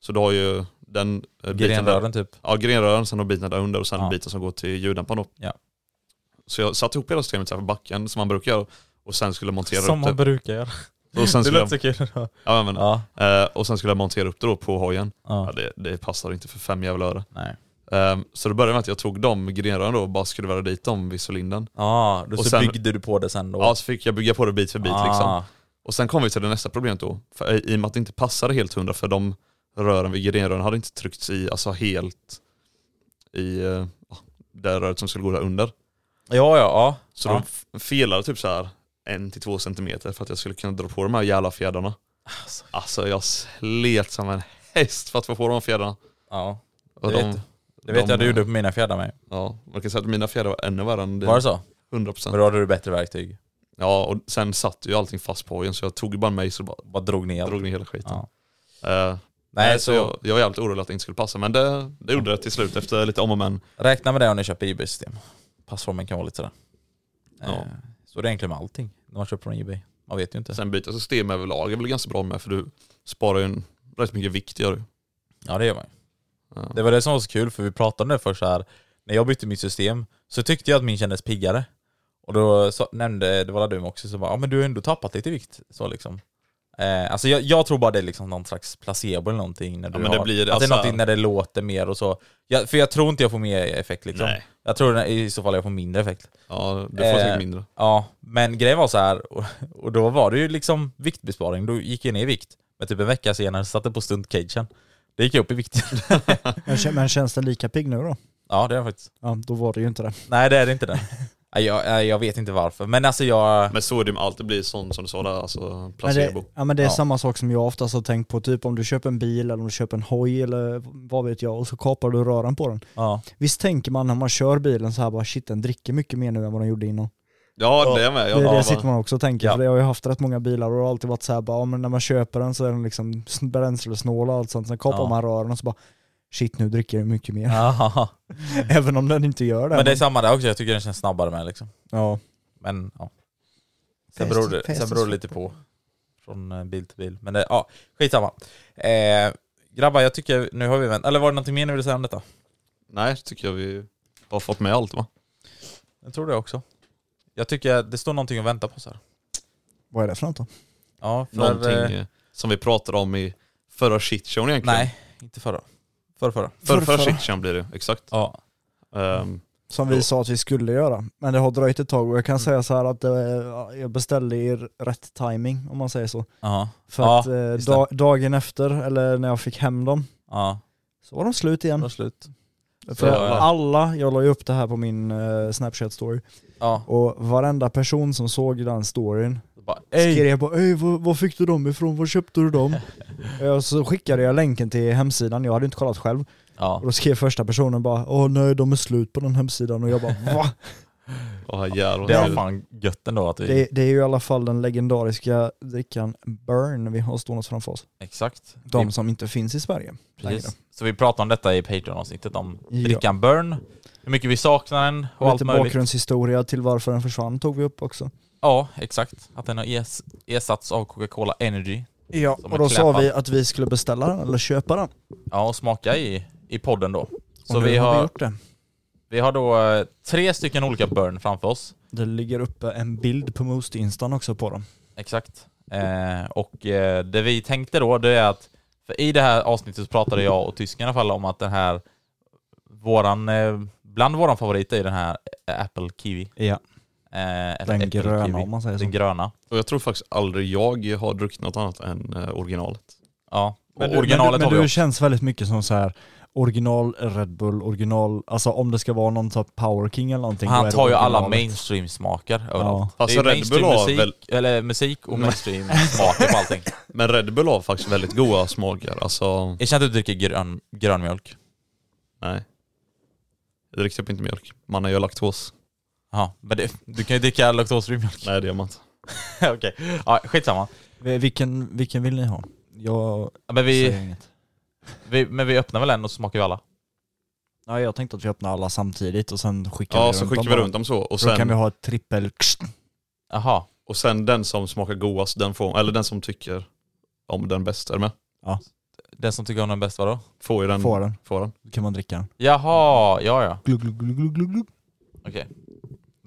Så du har ju den eh, biten där- Grenrören typ. Ja, grenrören, sen har biten där under och sen Ja. biten som går till ljuddämparen då. Ja. Så jag satte ihop hela systemet på backen som man brukar göra och sen skulle jag montera Som upp man det. brukar göra. Och sen, Det låter jag, kul. ja, men, Ja. eh, och sen skulle jag montera upp det då på hojen. Ja, ja. det, det passar inte för fem jävla öre. Nej. Ehm, så det började med att jag tog de grenrören då och bara skruvade dit dem vid cylindern. Ja, då Och så sen- byggde du på det sen då? Ja, så fick jag bygga på det bit för bit Ah. liksom. Och sen kom vi till det nästa problemet då. För i i och med att det inte passade helt hundra för de rören vid grenrören hade inte tryckts i, alltså helt i eh, ja, det röret som skulle gå där under. Ja, ja, ja. Så ja. de felade typ så här en till två centimeter för att jag skulle kunna dra på de här jävla fjädrarna. Alltså, Alltså jag slet som en häst för att få på de här fjädrarna. ja. Och Det de, vet- Det vet de- jag du gjorde på mina fjädrar med. Ja, man kan säga att mina fjädrar var ännu värre än Var det så? 100%. Men då hade du bättre verktyg. Ja, och sen satt ju allting fast på hojen så jag tog ju bara en och bara Bara drog ner. drog ner hela skiten. Ja. Eh, Nej, så jag, jag var jävligt orolig att det inte skulle passa, men det, det gjorde det till slut efter lite om och men. räkna med det om ni köper Ebay-system. Passformen kan vara lite sådär. Ja. Eh, Så är det egentligen med allting när man köper från Ebay. Man vet ju inte. Sen byta system överlag är väl ganska bra med, för du sparar ju en, rätt mycket vikt gör du. Ja det gör man ju. Ja. Det var det som var så kul för vi pratade om det först så här. När jag bytte mitt system så tyckte jag att min kändes piggare. Och då så, nämnde, det var du också, så bara ja men du har ändå tappat lite vikt. Så liksom. Eh, alltså jag, jag tror bara det är liksom någon slags placebo eller någonting när du men det har, blir- att det är alltså- någonting när det låter mer och så. Jag, för jag tror inte jag får mer effekt liksom. Nej. Jag tror i så fall jag får mindre effekt. Ja, du får Eh, säkert mindre. Ja, men grejen var så här och, och då var det ju liksom viktbesparing. Då gick jag ner i vikt. Men typ en vecka senare satte jag på stuntcagen. Det gick jag upp i vikt. Men, kä- men känns den lika pigg nu då? ja det är jag faktiskt. Ja, då var det ju inte det. Nej det är det inte det. Jag, jag vet inte varför. Men alltså jag... Men så är det med allt, det blir sånt som du sa där, alltså Men placebo. det, ja men det är Ja. samma sak som jag oftast har tänkt på, typ om du köper en bil eller om du köper en hoj eller vad vet jag och så kapar du röran på den. Ja. Visst tänker man när man kör bilen så här bara shit den dricker mycket mer nu än vad den gjorde innan. Ja, det är med. det Jag, är det ja, sitter man också och tänker, Ja. för det har jag haft rätt många bilar och det har alltid varit så här bara, ja, men när man köper den så är den liksom sn- bränslesnål och allt sånt, sen kapar Ja. man rören och så bara shit nu dricker den mycket mer. Även om den inte gör det. Men det är samma där också, jag tycker den känns snabbare med liksom. ja. Men ja. Sen beror det, sen beror det lite på. Från eh, bil till bil. Men det, ja, skitsamma. Eh, grabbar, jag tycker, nu har vi vänt. Eller var det någonting mer ni ville säga om detta? Nej, tycker jag vi har fått med allt va? Jag tror det också. Jag tycker det står någonting att vänta på så här. Vad är det för något då? Ja, för, Någonting eh, som vi pratade om i förra shitshowen egentligen. Nej, inte förra. Förra, förra. Förra, förra Förrförra. shitshowen blir det, exakt. Ja. Ehm, Som vi Jo. sa att vi skulle göra. Men det har dröjt ett tag och jag kan säga så här att eh, ja, jag beställde i rätt timing om man säger så. Aha. För Ja, att eh, dagen efter, eller när jag fick hem dem, Ja, så var de slut det var igen. slut. För jävlar. alla, jag la ju upp det här på min eh, snapchat story, Ja. och varenda person som såg den storyn Så bara, skrev på Ey, var, var fick du dem ifrån? Var köpte du dem? och så skickade jag länken till hemsidan, jag hade inte kollat själv. Ja. Och då skrev första personen bara Åh nej, de är slut på den hemsidan och jag bara va? jävlar. Det var fan gött ändå att vi... Det, det är ju i alla fall den legendariska drickan Burn vi har stående framför oss. Exakt. De Vi- som inte finns i Sverige. Precis. Så vi pratade om detta i Patreon-avsnittet, om Ja. drickan Burn, hur mycket vi saknar den och Och allt lite möjligt. bakgrundshistoria till varför den försvann tog vi upp också. Ja, exakt. Att den har ersatts av Coca-Cola Energy. Ja, Som och då sa vi att vi skulle beställa den, eller köpa den. Ja, och smaka i, i podden då. Så och nu vi har vi gjort det. vi har då eh, tre stycken olika burn framför oss. Det ligger uppe en bild på Most-instan också på dem. Exakt. Eh, och eh, det vi tänkte då, det är att i det här avsnittet så pratade jag och tysken i alla fall om att den här våran, eh, bland våran favoriter är den här Apple Kiwi. Ja. Eh, Den gröna Kiwi. om man säger så. Den gröna. Och jag tror faktiskt aldrig jag har druckit något annat än eh, originalet. Ja. Men du, originalet men du, har men du känns väldigt mycket som så här original Red Bull, original, alltså om det ska vara någon typ Power King eller någonting. Han tar ju alla mainstream-smaker överallt. Alltså, det är Red Bull har mainstream-musik, väl- eller musik och mainstream-smaker på allting. Men Red Bull har faktiskt väldigt goda smaker. Alltså, Jag känner att du dricker grön, grön mjölk. nej. Jag dricker typ inte mjölk. Man är ju laktos. Ja, men det, du kan ju dricka laktosfri mjölk. Nej det gör man inte. Okej, ja, skitsamma. Vi- Vilken, vilken vill ni ha? Jag Ja, Men säger vi, inget. vi, men vi öppnar väl en och så smakar vi alla. Ja, jag tänkte att vi öppnar alla samtidigt och sen skickar Ja vi så runt skickar dem vi runt dem så. Och då kan vi sen, ha ett trippel... Jaha. och sen den som smakar godast, den får, eller den som tycker om den bäst, är du med? Den som tycker om den bäst vadå? Får ju den. Får den. Får den. Då kan man dricka den. Jaha, ja ja. Glugg, glugg. Okej.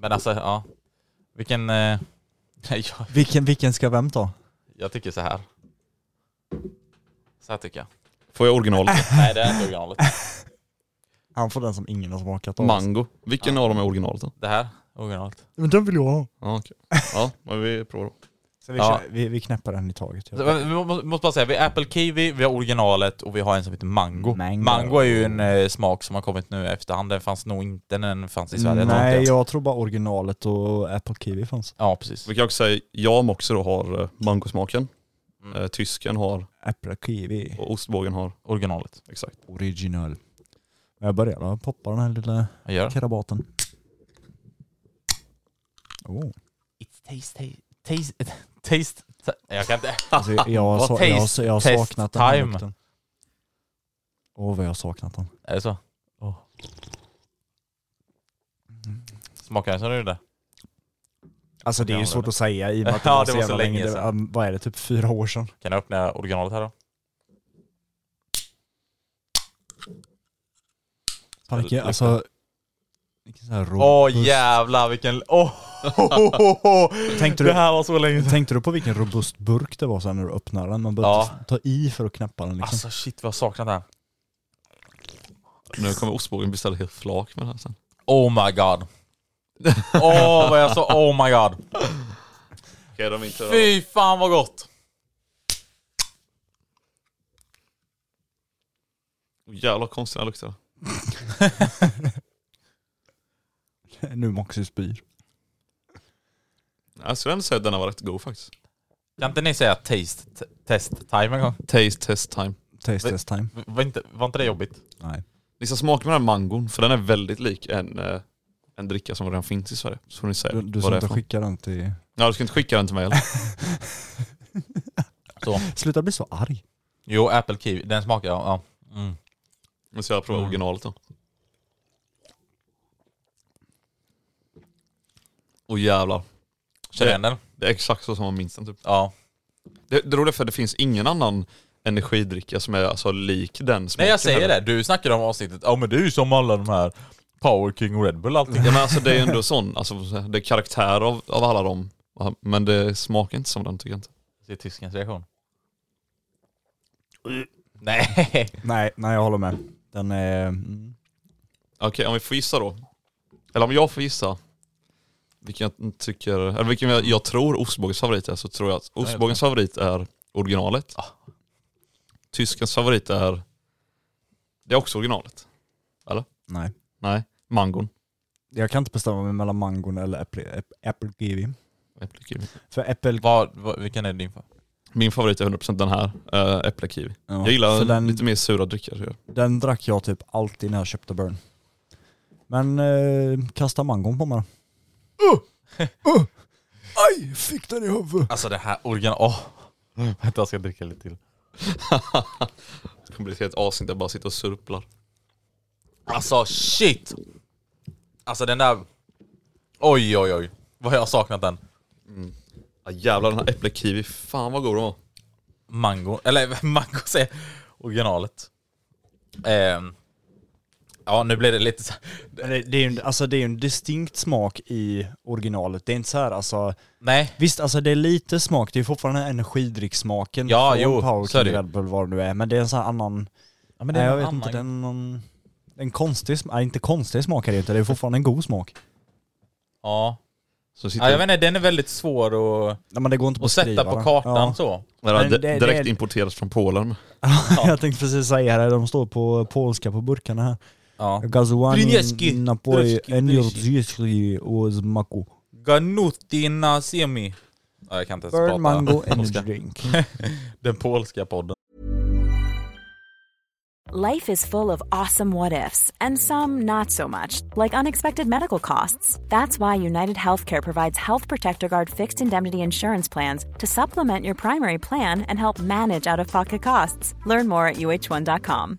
Men alltså, ja. Vilken... Eh, jag, Vilken, vilken ska vem ta? jag tycker så här. Så här tycker jag. Får jag originalet? Nej det är inte originalet. Han får den som ingen har smakat av. Mango. Vilken av dem är originalet då? Det här, originalet. Men den vill jag ha. Ja okej. Ja, men vi provar då. Så vi, Ja. kör, vi, vi knäpper den i taget. Vi må- måste bara säga, vi har Apple Kiwi, vi har originalet och vi har en som heter Mango. Mango. är ju en eh, smak som har kommit nu efterhand. Den fanns nog inte när den fanns i Sverige. Nej, jag tror bara originalet och Apple Kiwi fanns. Ja, precis. Vi kan också säga, jag också då har eh, mangosmaken. Mm. Eh, tysken har, Apple Kiwi. och ostbågen har, Originalet. exakt. Original. Jag börjar då poppa den här lilla krabaten. Oh. It's taste, taste, taste, taste. Jag kan inte. Alltså, jag, har så, jag, har- taste- jag har test saknat den här time. lukten. Åh vad jag har saknat den. Är det så? Smakar den som du gjorde? Alltså det är ju Ja, svårt det- att säga i och med att det Ja, var det så var så jävla länge sedan. var- vad är det, typ fyra år sedan? Kan jag öppna originalet här då? Fan, vilken, alltså... Vilken sån här Åh robust... jävlar vilken... Åh! Tänkte Det du, här var så länge sedan. tänkte du på vilken robust burk det var sen när du öppnade den? Man behövde Ja. ta i för att knäppa den liksom. Alltså shit vad jag saknat det här. Nu kommer ostbågen bli ställd helt flak med det här sen. Oh my god. Åh vad jag sa, oh my god. Okej, de inte Fy fan vad gott. Jävla konstiga lukter. nu Moxie spyr. Jag skulle ändå säga att den har varit god faktiskt. Kan inte ni säga taste test time en gång? Taste test time. Taste test time. Var inte, var inte det jobbigt? Nej. Ni ska smaka med den här mangon, för den är väldigt lik en, eh, en dricka som redan finns i Sverige. Så får ni säga Du, du vad ska det är inte för skicka den till... Ja, du ska inte skicka den till mig heller. Så. Sluta bli så arg. Jo, Apple Kiwi, den smakar ja. ja. Mm. Men så jag provar Mm. originalet då. Och jävlar. Känner igen den? Det är exakt så som man minns den typ. Ja. Det, det roliga är för att det finns ingen annan energidricka som är alltså lik den smaken Nej jag säger heller. det, du snackade om avsnittet, ja men det är ju som alla de här Power King och Red Bull allting. Ja men alltså det är ju ändå sån, alltså det är karaktär av, av alla dem. Men det smakar inte som den tycker jag inte. Det är tyskens reaktion. Nej. Nej, nej jag håller med. Den är... Mm. Okej, om vi får gissa då. Eller om jag får gissa. Vilken jag tycker, eller vilken jag, jag tror ostbågens favorit är, så tror jag att ostbågens favorit är originalet. Tyskens favorit är, det är också originalet. Nej. Nej, mangon. Jag kan inte bestämma mig mellan mangon eller äpple, äpp- apple kiwi. Äpplekiwi. För äppel... Vad, vad, vilken är din för? Min favorit är 100% den här, äh, äpplekiwi. Ja, Jag gillar den, lite mer sura drycker. den drack jag typ alltid när jag köpte burn. Men eh, kasta mangon på mig då. Uh! Aj! Fick den i huvudet! Alltså det här original... Åh! Vänta jag ska dricka lite till. Det kommer bli ett helt avsnitt där jag bara sitter och surplar. Alltså shit! Alltså den där... Oj oj oj. Vad har jag saknat den. Ja, jävlar den här äpplekiwi, fan vad god den var. Mango, eller mango säger originalet. Ehm, ja nu blir det lite så Det, det är ju alltså det är ju en distinkt smak i originalet. Det är inte så här alltså, Nej, visst alltså det är lite smak, det är fortfarande energidricksmaken Ja, från jo, Power så är det. Red Bull vad det nu är, men det är en sån här annan, ja, men nej, jag en vet annan- inte, det är någon, en konstig smak, nej inte konstig smak är det inte, det är fortfarande en god smak. Ja. Så sitter ja, jag vet inte, den är väldigt svår att, Nej, men det går inte att sätta på kartan Ja. så. Ja, det- direkt det- importerat från Polen. jag tänkte precis säga det, de står på polska på burkarna här. Ja. Gazowani, Brzezinski, napoj, Brzezinski, energii och smaku. Ganutina semi. Ja, jag kan inte ens prata mango energy polska. drink. Den polska podden. Life is full of awesome what ifs, and some not so much, like unexpected medical costs. That's why United Healthcare provides Health Protector Guard fixed indemnity insurance plans to supplement your primary plan and help manage out of pocket costs. Learn more at uh1.com.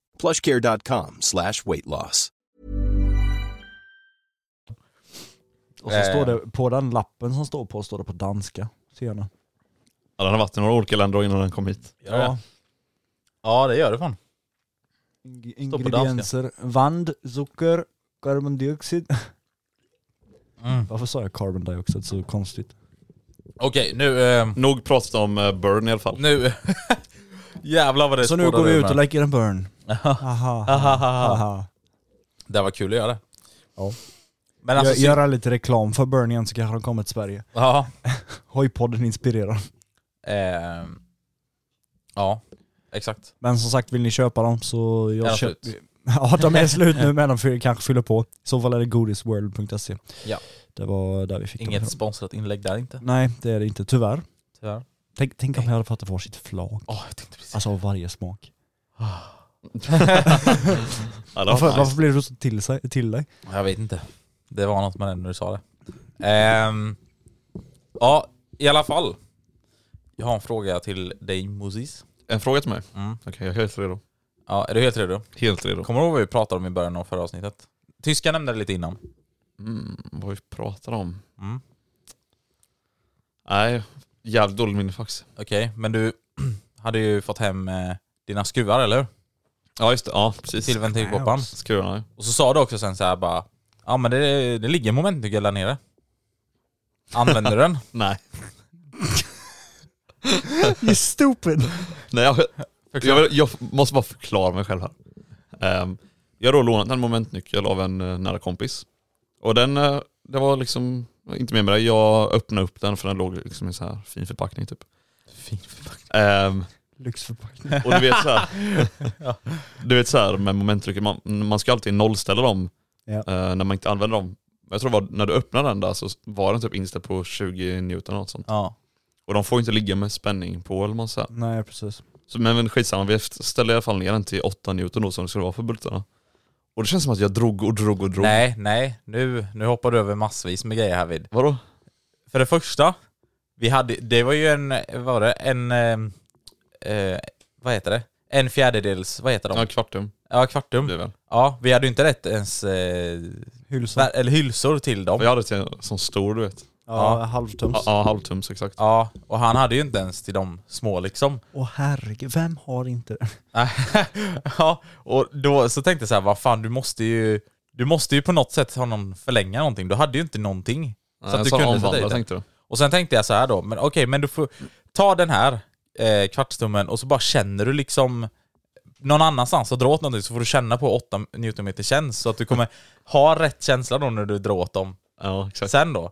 plushcare.com slash weight loss. Och så Eh. står det, på den lappen som står på, står det på danska. Nu. Ja, den har varit i några olika länder innan den kom hit. Det? Ja, det gör det fan. Ingredienser. Vand, socker, karbondioxid. Mm. Varför sa jag carbon dioxide så konstigt? Okej, nu... Eh, Nog pratat om eh, burn i alla fall. nu... Jävlar vad det Så nu går vi ut och lägger en burn. Aha, aha. Det var kul att göra. Ja. Men alltså... Gö- Göra lite reklam för burn igen så kanske de kommer till Sverige. Ja. Hojpodden inspirerar. Eh, ja, exakt. Men som sagt, vill ni köpa dem så... Är Jag köp... slut? Ja, de är slut nu men de kanske fyller på. I så fall är det godisworld.se. Ja. Det var där vi fick dem Inget ifrån. sponsrat inlägg där inte. Nej, det är det inte. Tyvärr. Tyvärr. Tänk, tänk om jag hade fått varsitt flak. Åh, jag tänkte precis. Alltså av varje smak. Ja, det var Varför, nice. varför blev du så till, sig, till dig? Jag vet inte. Det var något med den när du sa det. Ehm, ja, i alla fall. Jag har en fråga till dig Moses. En fråga till mig? Mm. Okej, jag är helt redo. Ja, är du helt redo? Helt redo. Kommer du ihåg vad vi pratade om i början av förra avsnittet? Tyska nämnde det lite innan. Mm, vad vi pratar om? Mm. Nej, jävligt dåligt minne faktiskt. Okej, men du hade ju fått hem eh, dina skruvar, eller hur? Ja just det, ja precis. Till ventilkåpan. Skruvarna. Och så sa du också sen så här bara, ja men det, det ligger en momentnyckel där nere. Använder du den? Nej. You stupid! Nej jag, jag, vill- jag måste bara förklara mig själv här. Ehm, jag har då lånat en momentnyckel av en uh, nära kompis. Och den, eh, det var liksom, inte mer med det, jag öppnade upp den för den låg liksom i så här fin förpackning typ. Fin förpackning. Ehm, Lyxförpackning. och du vet så här, du vet så här med momentnyckel, man, man ska alltid nollställa dem Ja. eh, när man inte använder dem. Jag tror det var när du öppnade den där så var den typ inställd på 20 newton eller något sånt. Ja. Och de får inte ligga med spänning på eller man säger. Nej precis. Så, men, men skitsamma, vi ställde i alla fall ner den till 8 newton då som det skulle vara för bultarna. Och det känns som att jag drog och drog och drog. Nej, nej. Nu, nu hoppar du över massvis med grejer här vid. Vadå? För det första, vi hade, det var ju en, vad var det, en, eh, eh, vad heter det? En fjärdedels, vad heter de? Ja, kvartum Ja, kvartum. det väl. Ja, vi hade ju inte rätt ens eh, Hylsa. vär- eller hylsor till dem. Jag hade till en sån stor du vet. Ja, Ja. halvtums. Ja, ja halvtums exakt. Ja, och han hade ju inte ens till de små liksom. Åh herregud, vem har inte det? ja, och då så tänkte jag så här, vad fan du måste ju, du måste ju på något sätt ha någon förlänga någonting. Du hade ju inte någonting. Så att du kunde sätta omvandlare dit den. tänkte du? Och sen tänkte jag så här då, men okej, men du får ta den här eh, kvartstummen och så bara känner du liksom någon annanstans och dra åt någonting så får du känna på 8 newtonmeter känns så att du kommer ha rätt känsla då när du drar åt dem Ja exakt. sen då.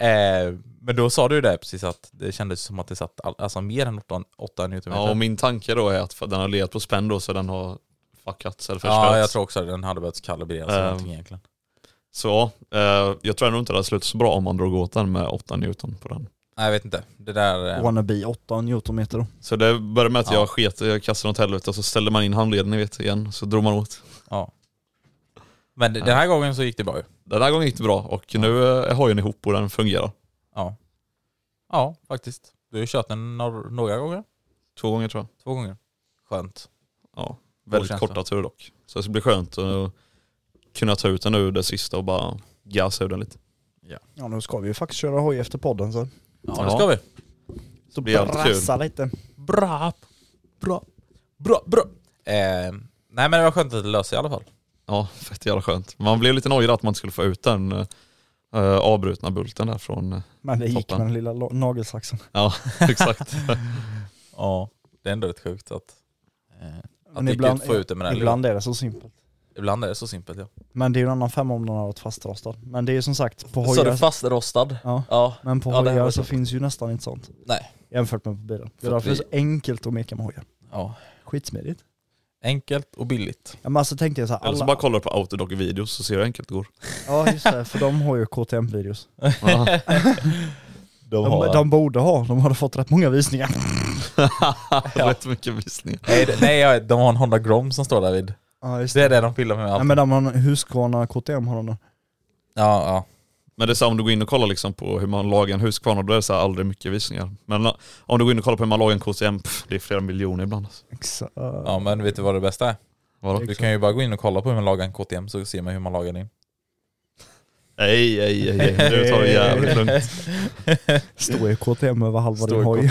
Eh, men då sa du ju det precis att det kändes som att det satt all, alltså mer än 8, 8 newtonmeter. Ja och min tanke då är att för den har legat på spänn då så den har fuckats eller förstörts. Ja, jag tror också att den hade behövt kalibreras eller Ehm, någonting egentligen. Så eh, jag tror ändå inte det hade slutat så bra om man drog åt den med 8 newton på den. Nej jag vet inte. Det där... eh, Wannabe 8 newtonmeter då. Så det började med att Ja. jag sket, jag kastade den åt helvete och så ställde man in handleden ni vet igen, så drog man åt. Ja. Men den här gången så gick det bra ju. Den här gången gick det bra och nu är hojen ihop och den fungerar. Ja. Ja, faktiskt. Du har ju kört den några gånger? Två gånger tror jag. Två gånger. Skönt. Ja, väldigt korta turer dock. Så det ska bli skönt att kunna ta ut den nu det sista och bara gasa ur den lite. Ja nu ska vi ju faktiskt köra hoj efter podden så. Ja, det ska vi. Så blir brassa lite. Bra. Bra. Bra, bra. Eh, nej men det var skönt att det löste sig i alla fall. Ja, fett jävla skönt. Man blev lite nojig att man inte skulle få ut den uh, avbrutna bulten där från... eh, Men det gick Toppen. med den lilla nagelsaxen. ja, exakt. Ja, det är ändå rätt sjukt att, eh, att Men det gick ibland, att få ut det med den ibland är det så simpelt. Ibland är det så simpelt ja. Men det är ju en annan femma om den har varit fastrostad. Men det är ju som sagt på Så du hojar, fastrostad? ja, Ja. men på Ja, hojar så finns ju nästan inte sånt. Nej. Jämfört med på bilen. Det är För därför det är så enkelt att meka med hojar. Ja. Skitsmidigt. Enkelt och billigt. Ja, men alltså tänkte jag så här, Eller så alla... bara kollar du på Autodoc-videos så ser du hur enkelt det går. Ja just det, för de har ju KTM-videos. Ja. De, de borde ha, de hade fått rätt många visningar. Rätt mycket visningar. nej, det- nej, de har en Honda Grom som står där vid. Ja just Det är det de pillar med Nej allt. men de har en Husqvarna KTM har de då. Ja, ja. Men det är så här, om du går in och kollar liksom på hur man lagar en Husqvarna, då är det så här aldrig mycket visningar. Men eh, om du går in och kollar på hur man lagar en KTM, pff, det är flera miljoner ibland. Alltså. Exakt. ja, men vet du vad det bästa är? Vadå? Du kan ju bara gå in och kolla på hur man lagar en KTM så ser man hur man lagar din. Nej, nej, nej. Nu tar det jävligt lugnt. Står ju KTM över halva din hoj.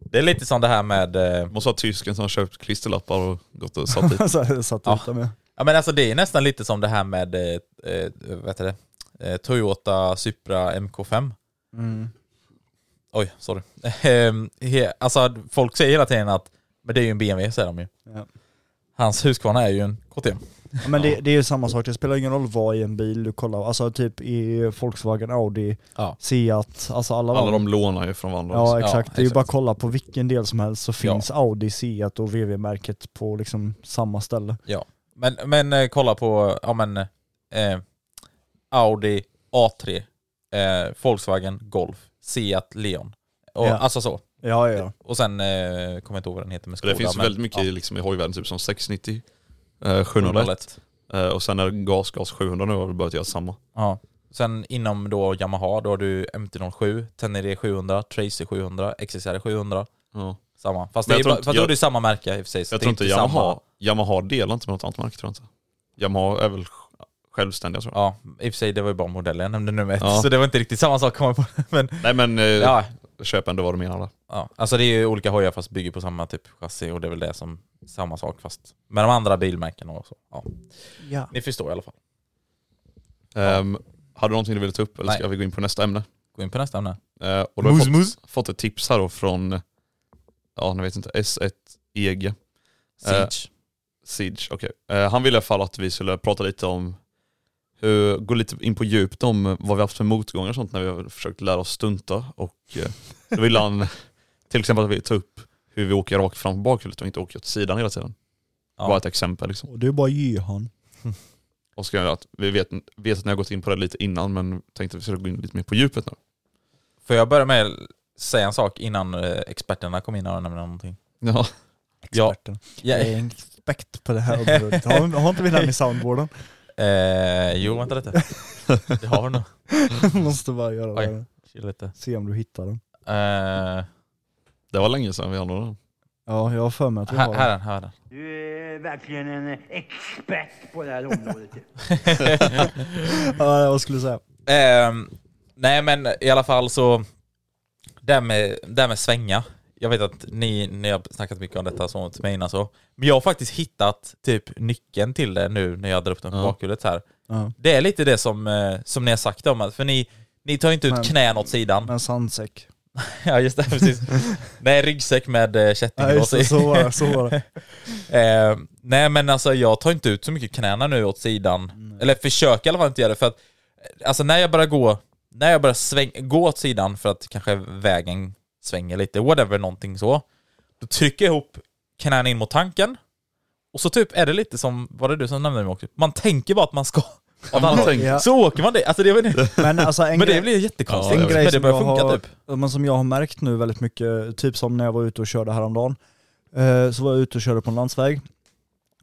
Det är lite som det här med... eh, Måste ha tysken som har köpt klisterlappar och gått och satt dit. satt Ja. med. Ja men alltså det är nästan lite som det här med eh, eh, heter det? Eh, Toyota Supra MK5. Mm. Oj, sorry. Ehm, alltså folk säger hela tiden att men det är ju en BMW säger de ju. Ja. Hans Husqvarna är ju en KTM. Ja, men det, det är ju samma sak, det spelar ingen roll vad i en bil du kollar, alltså typ i Volkswagen, Audi, Ja. Seat, alltså alla, Alla de lånar ju från varandra. Ja exakt, Ja, det är ju exakt. bara att kolla på vilken del som helst så finns Audi, Seat och VW-märket på liksom samma ställe. Men, men eh, kolla på, ja men eh, Audi A3, eh, Volkswagen Golf, Seat Leon. Och, Ja. Alltså så. Ja ja. Och sen, eh, kommer jag inte ihåg vad den heter med Skoda. det finns men- väldigt mycket ja, liksom, i hojvärlden, typ som 690, eh, 701 eh, och sen är det gas, gas 700 nu har vi börjat göra samma. Ja. Sen inom då Yamaha, då har du MT-07, Tenere 700, Tracer 700, XSR 700. Ja. Samma. Fast, det är, fast då är det samma märke i och för sig. Jag tror inte samma- Yamaha, Yamaha delar inte med något annat märke tror jag inte. Yamaha är väl självständiga jag. Ja, i och för sig det var ju bara modellen jag nämnde nummer ett, Ja. så det var inte riktigt samma sak kom jag på. Men Nej men eh, ja, köp ändå vad du menar där. ja, alltså det är ju olika hojar fast bygger på samma typ chassi och det är väl det som samma sak fast med de andra bilmärkena och så. Ja. ja. Ni förstår i alla fall. Um, har du någonting du vill ta upp eller ska Nej. vi gå in på nästa ämne? Gå in på nästa ämne. Eh, och då har jag fått, fått ett tips här då från, ja ni vet inte, S1 EG. Siege. Siege, okej. Eh, han ville i alla fall att vi skulle prata lite om, hur, gå lite in på djupet om vad vi haft för motgångar och sånt när vi har försökt lära oss stunta. Och eh, då ville han till exempel att vi tar upp hur vi åker rakt fram på bakhjulet och inte åker åt sidan hela tiden. Ja. Bara ett exempel liksom. Och det är bara att ge han. Och ska jag, att vi vet, vet att ni har gått in på det lite innan men tänkte att vi skulle gå in lite mer på djupet nu. Får jag börja med att säga en sak innan eh, experterna kom in och nämnde någonting? Ja. Experten. Ja, Jag är en expert på det här området. Har, har inte vi den i soundboarden? Eh, jo, vänta lite. Det har nog. Måste bara göra Oj. det. Chill lite. Se om du hittar den. Eh, Det var länge sedan vi hade den. Ja, jag har för mig att vi här, har här är den. den, här är den. Du är verkligen en expert på det här området. Ja, vad skulle du säga? Ehm, nej men i alla fall så, det här med, det här med svänga. Jag vet att ni, ni har snackat mycket om detta så till mig innan så. Men jag har faktiskt hittat typ nyckeln till det nu när jag drar upp den på Ja. bakhjulet här. Ja. Det är lite det som, eh, som ni har sagt om att, för ni, ni tar inte ut Men- knän åt sidan. En sandsäck. ja just det, precis. nej, ryggsäck med eh, kättinglås i. så var det. Så var det. Eh, nej men alltså jag tar inte ut så mycket knäna nu åt sidan. Eller försöker i alla fall inte göra det för att eh, Alltså när jag börjar gå När jag börjar sväng, gå åt sidan för att kanske vägen svänger lite, whatever, någonting så Då trycker jag ihop knäna in mot tanken Och så typ är det lite som, var det du som nämnde det också? Man tänker bara att man ska Av man tänker- Ja. Så åker man det, alltså det, inte. Men, alltså, en men det blir jättekonstigt. Ja, en jag grej men det börjar funka har, typ. men som jag har märkt nu väldigt mycket, typ som när jag var ute och körde häromdagen, eh, så var jag ute och körde på en landsväg.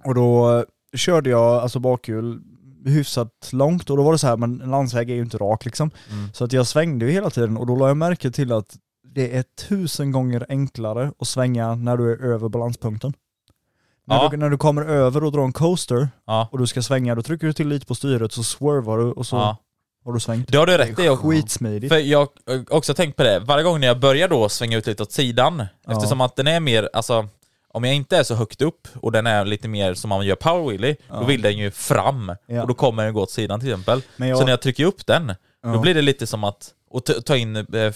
Och då eh, körde jag alltså bakhjul hyfsat långt och då var det så här, men en landsväg är ju inte rak liksom. Mm. Så att jag svängde ju hela tiden och då la jag märke till att det är tusen gånger enklare att svänga när du är över balanspunkten. När, Ja. du, när du kommer över och drar en coaster Ja. och du ska svänga, då trycker du till lite på styret så swervar du och så Ja. har du svängt. Det har du rätt i. Skitsmidigt. För jag har också tänkt på det, varje gång när jag börjar då svänga ut lite åt sidan, eftersom att den är mer, alltså om jag inte är så högt upp och den är lite mer som man gör power wheelie, då vill den ju fram. Och då kommer den gå åt sidan till exempel. Jag- Så när jag trycker upp den, då blir det lite som att och ta- in eh, eh,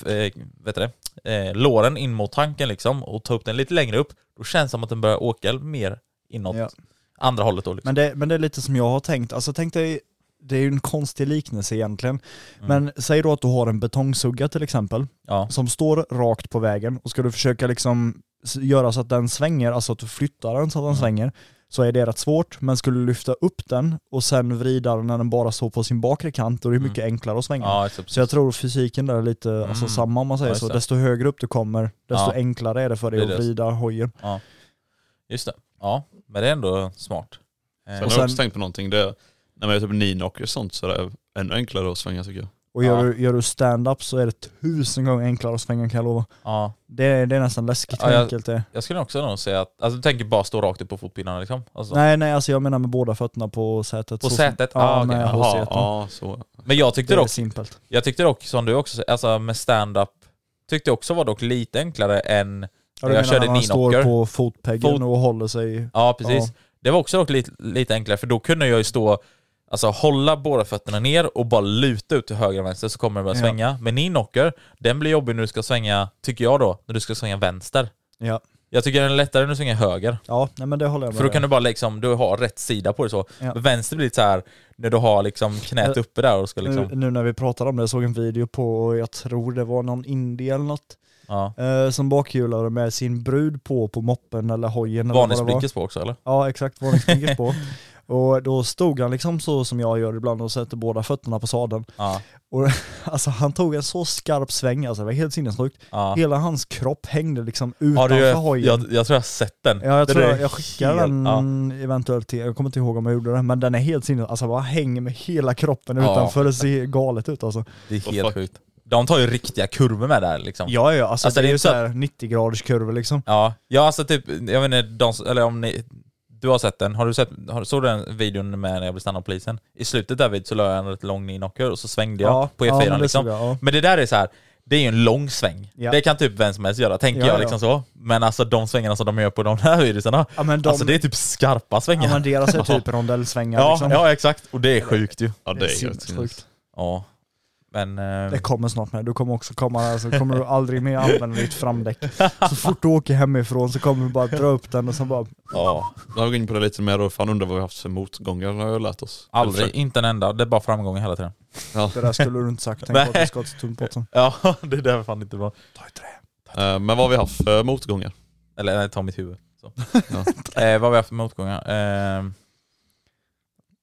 vet du det, eh, låren in mot tanken liksom och ta upp den lite längre upp, då känns det som att den börjar åka mer inåt Ja. andra hållet då liksom. Men det, men det är lite som jag har tänkt, alltså tänk dig, det är ju en konstig liknelse egentligen. Men säg då att du har en betongsugga till exempel, Ja. som står rakt på vägen och ska du försöka liksom göra så att den svänger, alltså att du flyttar den så att den svänger, så är det rätt svårt. Men skulle du lyfta upp den och sen vrida den när den bara står på sin bakre kant, då är det mycket enklare att svänga. Ja. Så jag tror fysiken där är lite alltså, Mm. samma om man säger Ja, så. Desto högre upp du kommer, desto Ja. enklare är det för dig att det. vrida hojen. Ja. Just det. Ja, men det är ändå smart. Sen Och har jag också sen- tänkt på någonting, det är, när man gör typ ninocker och sånt så är det ännu enklare att svänga tycker jag. Och gör, Ja. du, gör du stand-up så är det tusen gånger enklare att svänga kan jag lova. Ja, Det, är- det är nästan läskigt Ja, hur jag- enkelt det är. jag skulle också nog säga att, alltså du tänker bara stå rakt upp på fotpinnarna liksom? Alltså. Nej nej alltså jag menar med båda fötterna på sätet. På så sätet? Som, Ah, ja, Jaha, H-säten. ja, så. Men jag Det tyckte är dock, simpelt. jag tyckte dock som du också alltså med stand-up tyckte jag också var dock lite enklare än Ja, när jag körde när man står på fotpeggen Fot- och håller sig... Ja precis. Ja. Det var också dock lite, lite enklare för då kunde jag ju stå, alltså hålla båda fötterna ner och bara luta ut till höger och vänster så kommer det börja Ja. svänga. Men ninocker, den blir jobbig när du ska svänga, tycker jag då, när du ska svänga vänster. Ja, Jag tycker den är lättare när du svänger höger. ja nej, men det håller jag med För då dig kan du bara liksom, du har rätt sida på det så. Ja. Vänster blir lite så här när du har liksom knät uppe där och ska liksom... nu, nu när vi pratar om det, jag såg en video på, jag tror det var någon indie eller något, Ja. eh, som bakhjulade med sin brud på, på moppen eller hojen eller vad det var. Varningsblinkers på också eller? Ja exakt, varningsblinkers på. Och då stod han liksom så som jag gör ibland och sätter båda fötterna på sadeln. Ja. Och alltså han tog en så skarp sväng, alltså det var helt sinnessjukt. ja. Hela hans kropp hängde liksom Ja, utanför du, hojen. jag, jag tror jag har sett den. Ja jag Den tror jag, jag skickar helt- den eventuellt till, jag kommer inte ihåg om jag gjorde det, men den är helt sinnes, alltså bara hänger med hela kroppen Ja. utanför, det ser galet ut alltså. Det är helt fuck. sjukt. De tar ju riktiga kurvor med där liksom. Ja ja, alltså, Alltså, det det är ju så såhär 90 graders kurvor liksom. Ja, ja alltså typ, jag vet inte, de, eller om ni, du har sett den, har du sett, har, såg du den videon med när jag blev stannad av polisen? I slutet där vid så la jag en rätt lång ninocker och så svängde jag Ja, på ja, E4 men det liksom. jag, ja. Men det där är så här. det är ju en lång sväng. Ja. Det kan typ vem som helst göra, tänker Ja, jag ja. liksom så. Men alltså de svängarna som de gör på de här videorna, Ja men de, alltså det är typ skarpa svängar. ja, men deras är typ rondellsvängar ja, liksom. ja exakt, och det är sjukt ju. Ja Det det är är sinnessjukt. Ja. Men... eh, Det kommer snart med, du kommer också komma här så kommer du aldrig mer använda ditt framdäck. Så fort du åker hemifrån så kommer du bara dra upp den och så bara ja, Då har vi in på det lite mer och fan undrar vad vi har haft för motgångar har jag lärt oss. Aldrig, inte en enda. Det är bara framgångar hela tiden. Ja. Det där skulle du inte sagt, tänk på att du ska till tunnpåsen. Ja, det är därför fan inte bra. Ta i trä. Eh, Men vad har vi haft för motgångar? Eller nej, ta mitt huvud. Så. Ja. eh, vad har vi haft för motgångar? Eh,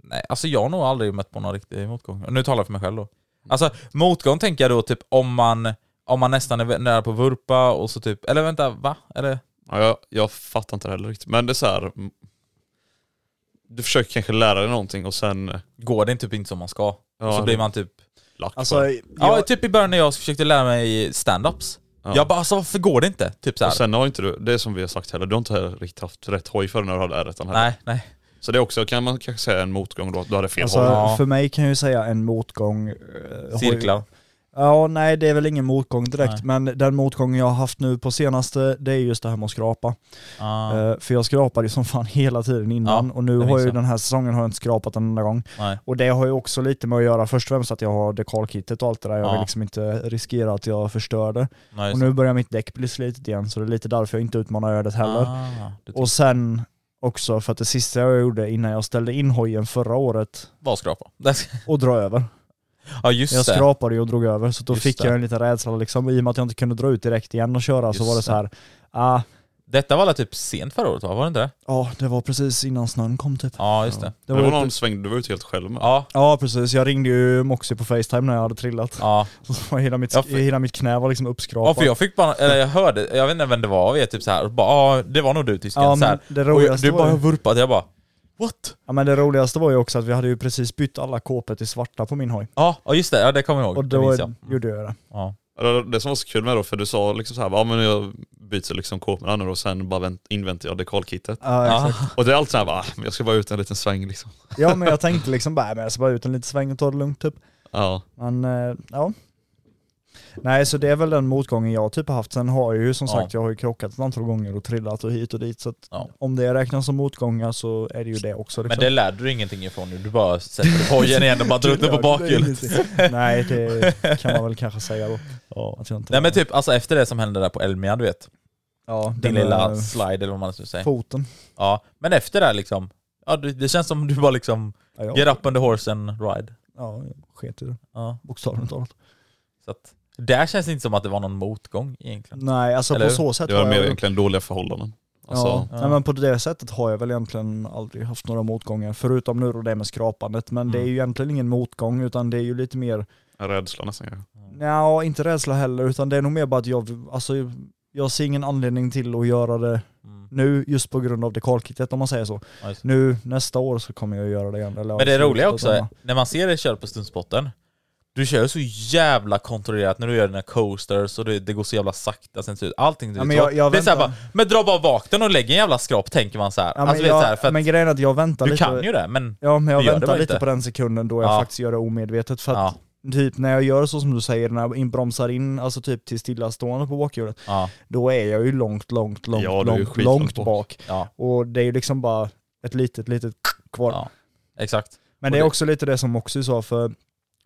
nej, alltså jag har nog aldrig mött på någon riktig motgång. Nu talar jag för mig själv då. Alltså motgång tänker jag då typ om man, om man nästan är nära på vurpa och så typ, eller vänta, va? Eller? Ja, jag, jag fattar inte det heller riktigt. Men det är så här. Du försöker kanske lära dig någonting och sen eh, Går det typ inte som man ska? Ja, så det- blir man typ... lack Alltså, jag, Ja, typ i början när jag försökte lära mig stand-ups. Ja. Jag bara alltså varför går det inte? Typ såhär. Och sen har inte du, det är som vi har sagt heller, du har inte riktigt haft rätt hoj för när du hade R1 heller. Nej, nej. Så det är också, kan man kanske säga en motgång då, du hade fel alltså. Ja. för mig kan jag ju säga en motgång. eh, Cirklar. Ja, nej det är väl ingen motgång direkt, Nej. men den motgången jag har haft nu på senaste, det är just det här med att skrapa. Ah, Eh, för jag skrapade ju som fan hela tiden innan Ja, och nu har jag ju den här säsongen har jag inte skrapat en enda gång. nej. Och det har ju också lite med att göra, först och främst att jag har dekalkittet och allt det där, jag Ja. vill liksom inte riskera att jag förstör det. nej Och nu börjar mitt däck bli slitet igen, så det är lite därför jag inte utmanar ödet heller. Ah, Och sen också för att det sista jag gjorde innan jag ställde in hojen förra året var skrapa. och dra över. Ja just Jag det. skrapade ju och drog över, så då Just fick det. jag en liten rädsla liksom. I och med att jag inte kunde dra ut direkt igen och köra så Just var det det. så här. ah, Detta var väl typ sent förra året va? Var det inte det? Ja, det var precis innan snön kom typ. Ja, just det. Det Det var var ju någon sväng du var ute helt själv med. Ja, Ja precis, jag ringde ju Moxie på Facetime när jag hade trillat. ja. Så hela, mitt, Ja, för- hela mitt knä var liksom Ja uppskrapat. för jag fick bara, eller jag hörde, jag vet inte vem det var av er, typ såhär, ja det var nog du tysken Ja, så här. det Och jag- roligaste Du var bara ju- vurpade, jag bara What? Ja men det roligaste var ju också att vi hade ju precis bytt alla kåpor till svarta på min hoj. Ja, ja just det, ja det kommer jag ihåg. Och det då jag. gjorde jag det. Ja. Det- som var så kul med då, för du sa liksom så här, ja men jag byter liksom kåporna nu och sen bara vänt, inväntar jag dekalkittet. Ja, Ja. exakt. Och det är alltid såhär, jag ska bara ut en liten sväng liksom. ja men jag tänkte liksom bara, men jag ska bara ut en liten sväng och ta det lugnt typ. Ja. Men eh, ja. Nej så det är väl den motgången jag typ har haft. Sen har jag ju som Ja. sagt, jag har ju krockat ett antal gånger och trillat och hit och dit. Så Ja. om det räknas som motgångar så är det ju det också. Men liksom. det lärde du ingenting ifrån nu, du bara sätter hojen igen och bara den på bakhjulet. Nej det kan man väl kanske säga då. Ja. Att jag inte Nej men typ, alltså efter det som hände där på Elmia, du vet. ja, Din den lilla slide eller vad man ska säga. foten. Ja, men efter det liksom, ja det, känns som du bara liksom, Ja, ja. get up on the horse and ride. Ja, jag sket i det. Ja, Bokstavligt talat. så att, där känns det inte som att det var någon motgång egentligen. Nej alltså Eller på hur? så sätt Det var har mer jag... egentligen dåliga förhållanden. Alltså, ja, ja. Nej, men på det sättet har jag väl egentligen aldrig haft några motgångar, förutom nu då det med skrapandet. Men det är Mm. ju egentligen ingen motgång, utan det är ju lite mer, en rädsla nästan kanske. ja inte rädsla heller, utan det är nog mer bara att jag, alltså, jag ser ingen anledning till att göra det Mm. nu just på grund av dekalkittet om man säger så. Det. Nu nästa år så kommer jag göra det igen. Eller Men det i roliga också, är, när man ser dig köra på stundspotten, du kör så jävla kontrollerat när du gör dina coasters och det, det går så jävla sakta sen ut, allting Ja, men så. jag- jag Det är väntar- bara, men dra bara bak den och lägg en jävla skrap tänker man såhär. Ja, men, alltså, vet, så här, jag, för att men grejen är att jag väntar du lite. kan ju det, men Ja men jag Du väntar lite inte. på den sekunden då jag Ja. faktiskt gör det omedvetet. För att ja, typ när jag gör så som du säger, när jag inbromsar in, alltså typ till stillastående på bakhjulet, ja, då är jag ju långt, långt, långt, du långt, långt bak. Och det är ju liksom bara ett litet, litet kvar. ja. Exakt. Men Och det är det- också lite det som Oxy sa, för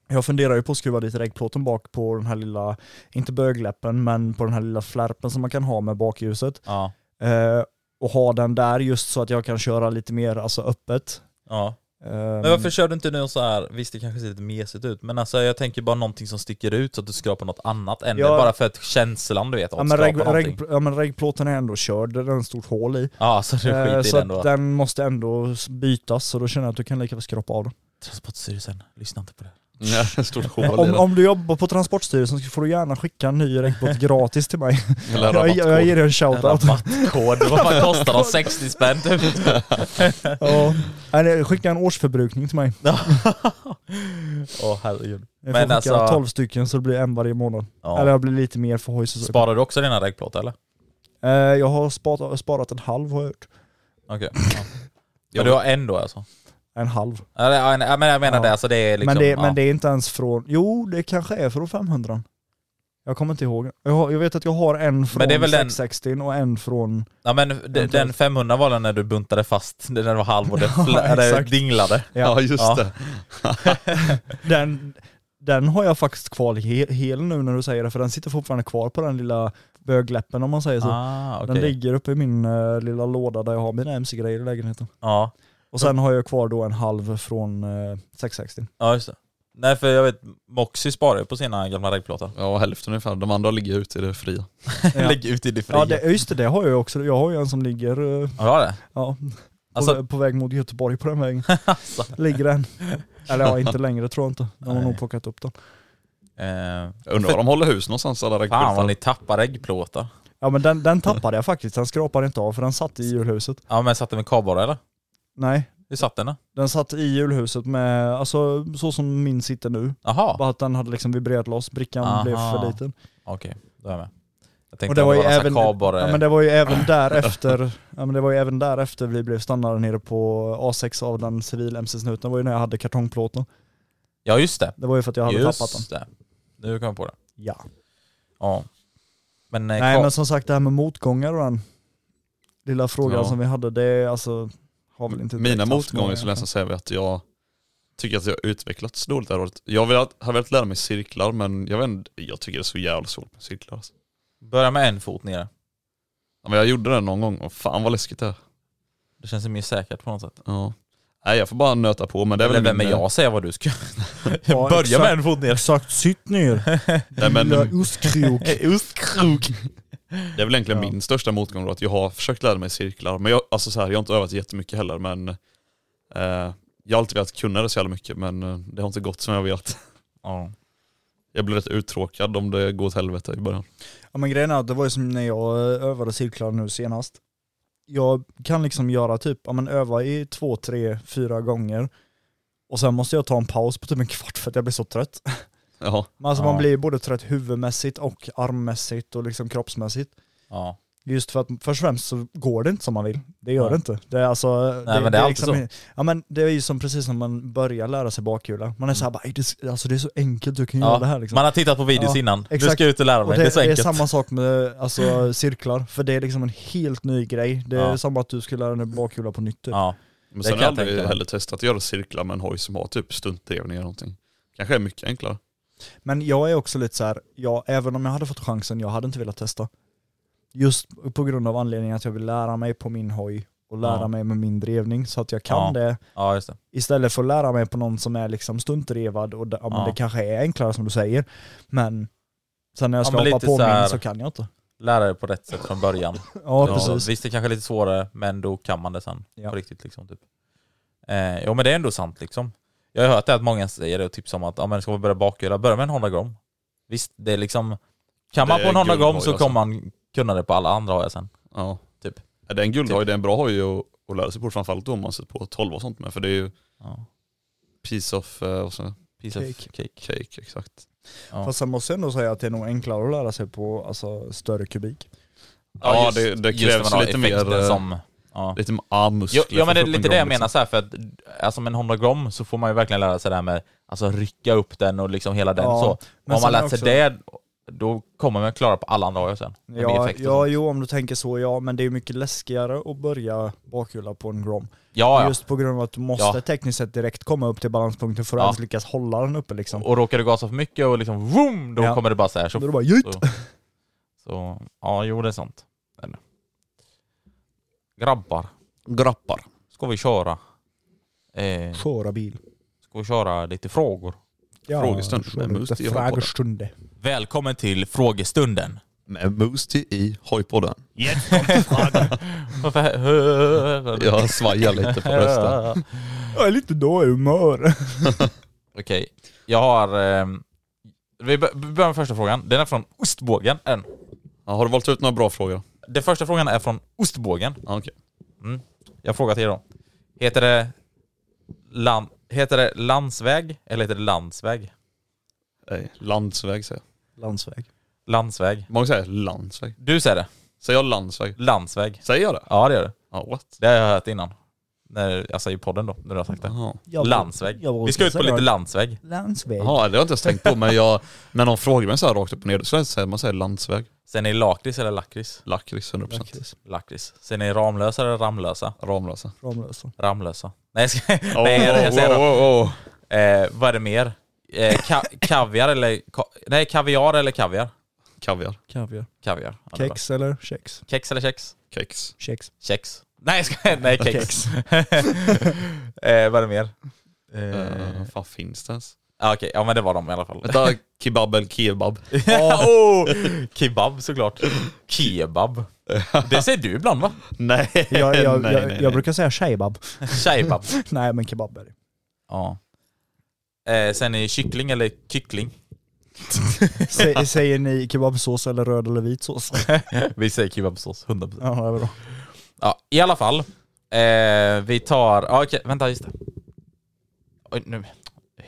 jag funderar ju på att skruva dit regplåten bak på den här lilla, inte bögläppen, men på den här lilla flärpen som man kan ha med bakljuset. Ja, Eh, och ha den där just så att jag kan köra lite mer alltså, öppet. ja. Eh, Men varför kör du inte nu så här? visst det kanske ser lite mesigt ut, men alltså jag tänker bara någonting som sticker ut så att du skrapar något annat än Ja. bara för att känslan du vet, Ja men, reg, reg, ja men regplåten är ändå körd, det är ett stort hål i. Ja, så du Eh, skiter i så den då. den måste ändå bytas, så då känner jag att du kan lika väl skrapa av den. Transportstyrelsen, lyssna inte på det. Ja, stort hål Om, om du jobbar på Transportstyrelsen så får du gärna skicka en ny regplåt gratis till mig. Eller Jag, jag, ger dig en shoutout. Rabattkod, vad fan kostar de? 60 spänn typ? Ja. Nej, Skicka en årsförbrukning till mig. Åh herregud. Jag får Men skicka alltså- 12 stycken så det blir en varje månad. Ja. Eller jag blir lite mer för hojs. Sparar du också dina regplåtar eller? Eh, Jag har sparat, sparat en halv har jag gjort. Okej. Ja. Men du har en då alltså? En halv. Ja, en- ja, men jag menar Ja. det, alltså det är liksom... men, det, ja. men det är inte ens från, jo det kanske är från 500. Jag kommer inte ihåg. Jag, har, jag vet att jag har en från det är väl den- 660 och en från... Ja men de, den 500 var den när du buntade fast, den var halv och det, exakt. dinglade. Ja just Ja. det. Den, den har jag faktiskt kvar he, hel nu när du säger det, för den sitter fortfarande kvar på den lilla bögläppen om man säger så. Ah, Den okej. ligger uppe i min eh, lilla låda där jag har mina MC-grejer i lägenheten. Ja. Och sen har jag kvar då en halv från eh, 660. ja, just det. Nej för jag vet, Moxie sparar ju på sina gamla regplåtar. Ja hälften ungefär, de andra ligger ute i det fria. Ja. Lägg ut i det fria. Ja det, just det, det har jag ju också. Jag har ju en som ligger eh, Ja, du har det? ja, Alltså- på, på väg mot Göteborg på den vägen. Alltså. Ligger den. Eller ja, inte längre tror jag inte. De har Nej. nog plockat upp den. Eh, Jag undrar var de håller hus någonstans alla fan regplåtar. vad ni tappar äggplåtar. Ja men den, den tappade jag faktiskt, den skrapade inte av för den satt i hjulhuset. Ja men satt den med kardborre eller? Nej, Hur satt den då? den satt i hjulhuset med, alltså så som min sitter nu. Jaha, Bara att den hade liksom vibrerat loss, brickan Aha. blev för liten. okej. Då är jag med. Jag Och tänkte det var ju även, ja, men det var ju även därefter, ja, men det var ju även därefter vi blev stannade nere på A6 av den civil MC-snuten. Det var ju när jag hade kartongplåten. Ja just det. Det var ju för att jag hade tappat den. Just det. Nu kom jag på det. Ja. Ja. Men, eh, Nej kar- men som sagt det här med motgångar och den lilla frågan Ja. som vi hade, det är alltså, har väl inte Mina motgångar skulle jag nästan säga att jag tycker att jag har utvecklats dåligt det här året. Jag har velat, har velat lära mig cirklar men jag vet inte, jag tycker det är så jävla svårt med cirklar. Alltså. Börja med en fot nere. Ja, men jag gjorde det någon gång och fan vad läskigt det är. Det känns ju mer säkert på något sätt. Ja. Nej jag får bara nöta på men det är Eller väl vem är min, eh, jag säga vad du ska... Ja, Börja exakt. med en fot ner. Exakt, sitt ner. Nej, men, Lilla ostkrok. Ostkrok. Det är väl egentligen Ja. min största motgång då, att jag har försökt lära mig cirklar. Men jag, alltså så här, jag har inte övat jättemycket heller men eh, jag har alltid velat kunna det så jävla mycket men eh, det har inte gått som jag velat. Ja. Jag blir rätt uttråkad om det går åt helvete i början. Ja men grejen är att det var ju som när jag eh, övade cirklar nu senast. Jag kan liksom göra typ, ja men öva i två, tre, fyra gånger. Och sen måste jag ta en paus på typ en kvart för att jag blir så trött. Jaha. Men alltså Ja. man blir både trött huvudmässigt och armmässigt och liksom kroppsmässigt. Ja. Just för att först och främst så går det inte som man vill. Det gör det inte. Det är alltså... Nej, men det är alltid så. Ja men det är ju som precis när man börjar lära sig bakhjula. Man är såhär bara, "Ej, det, alltså det är så enkelt, du kan göra det här Ja. liksom. Man har tittat på videos Ja, innan. Du exakt. ska ut och lära Och mig. det, Det, är så det är enkelt. samma sak med alltså, cirklar, för det är liksom en helt ny grej. Det är Ja. som att du skulle lära dig bakhjula på nytt typ. Ja. Men Det sen har jag jag aldrig heller testat att göra cirklar med en hoj som har typ stuntdrivning eller någonting. Kanske är mycket enklare. Men jag är också lite så här, ja, även om jag hade fått chansen, jag hade inte velat testa. Just på grund av anledningen att jag vill lära mig på min hoj och lära Ja. mig med min drevning så att jag kan Ja. det ja, det. istället för att lära mig på någon som är liksom stuntdrevad och det, ja, det kanske är enklare som du säger. Men sen när jag Ja, ska hoppa på så här- min så kan jag inte. Lära dig på rätt sätt från början. Ja, precis. Visst det kanske är lite svårare, men då kan man det sen. På riktigt liksom. Typ. Eh, jo men det är ändå sant liksom. Jag har hört det att många säger det och tipsar om att ja, men ska man börja bakhjula, börja med en Honda Grom. Visst, det är liksom... Kan man på en är Honda Grom så alltså. kommer man kunna det på alla andra hojar sen. Ja. Typ. Är det en guldhoj, det är en bra hoj att, att lära sig på, framförallt då om man sätter på 12 och sånt med. För det är ju Ja. piece of, eh, och så, Piece Cake. of cake. cake, exakt. Ja. Fast sen måste jag ändå säga att det är nog enklare att lära sig på alltså, större kubik. Ja, just- det, det krävs lite mer, eh, som... Ja. lite armmuskler. Ja, ja men det är lite det jag menar så här, för att alltså med en Honda Grom så får man ju verkligen lära sig det här med alltså rycka upp den och liksom hela den Ja, så. men Om man lärt är sig också- det, då kommer man klara på alla andra hojar sen. Ja, ja, jo om du tänker så ja, men det är mycket läskigare att börja bakhjula på en Grom. ja, ja. Just på grund av att du måste Ja. tekniskt sett direkt komma upp till balanspunkten för att Ja. ens lyckas hålla den uppe liksom. Och råkar du gasa för mycket och liksom vroom, då Ja. kommer det bara så här. Så, Då är det bara jut! så, så, ja jo det är sant. Grabbar, Grappar. ska vi köra? Eh, Köra bil. ska vi köra lite frågor? Frågestund köra med lite Mus i Hojpodden. Frågestunde. Välkommen till frågestunden. Med Moosty i hojpodden. Varför- Jag svajar lite på rösten. Jag är lite dålig humör. Okej, jag har... ehm, vi bör- börjar med första frågan. Den är från Ostbågen. En. Ja, har du valt ut några bra frågor? Den första frågan är från Ostbågen. Ja, okej. Mm. Jag frågar till er då. Heter det, land, heter det landsväg eller heter det landsväg? Nej, landsväg säger jag. Landsväg. Landsväg. Många säger landsväg. Du säger det? Säger jag landsväg? Landsväg. Säger jag det? Ja det gör du. Ja, what? Det har jag hört innan. När, alltså i podden då, när du har sagt det. Jag- landsväg. jag Vi ska ut på säga lite landsväg. Landsväg. Jaha, det har jag inte ens tänkt på men jag, när någon frågar mig så här rakt upp och ner så säger man säger landsväg. Sen är det lakrits eller lakrits? Lakrits 100%. Lakrits. Lakrits. Sen är det Ramlösa eller Ramlösa? Ramlösa. Ramlösa. Ramlösa. Nej jag ska... Oh, Nej jag säger oh, oh, oh. Eh, vad är det mer? Eh, ka- kaviar eller... Ka- nej, kaviar eller kaviar? Kaviar. Kaviar. Kaviar. Ja, det är bra. Kex eller kex? Kex eller kex? Kex. Kex. Kex. Nej, ska... Nej, kex. eh, vad är det mer? Eh, vad fan finns det ens? ah, Okej, ja men det var de i alla fall. Vänta, kebab eller kebab? oh, kebab såklart. Kebab. Det säger du ibland va? Nej, Jag, jag, nej, jag, nej, jag brukar säga kebab. Kebab. Nej men kebab är det. Ja. Eh, sen är kyckling eller kyckling. Sä, säger ni kebabsås eller röd eller vit sås? Vi säger kebabsås, 100%. Ja, det är bra. Ja, i alla fall. Eh, vi tar... Ja, okej, vänta just det. Oj, nu.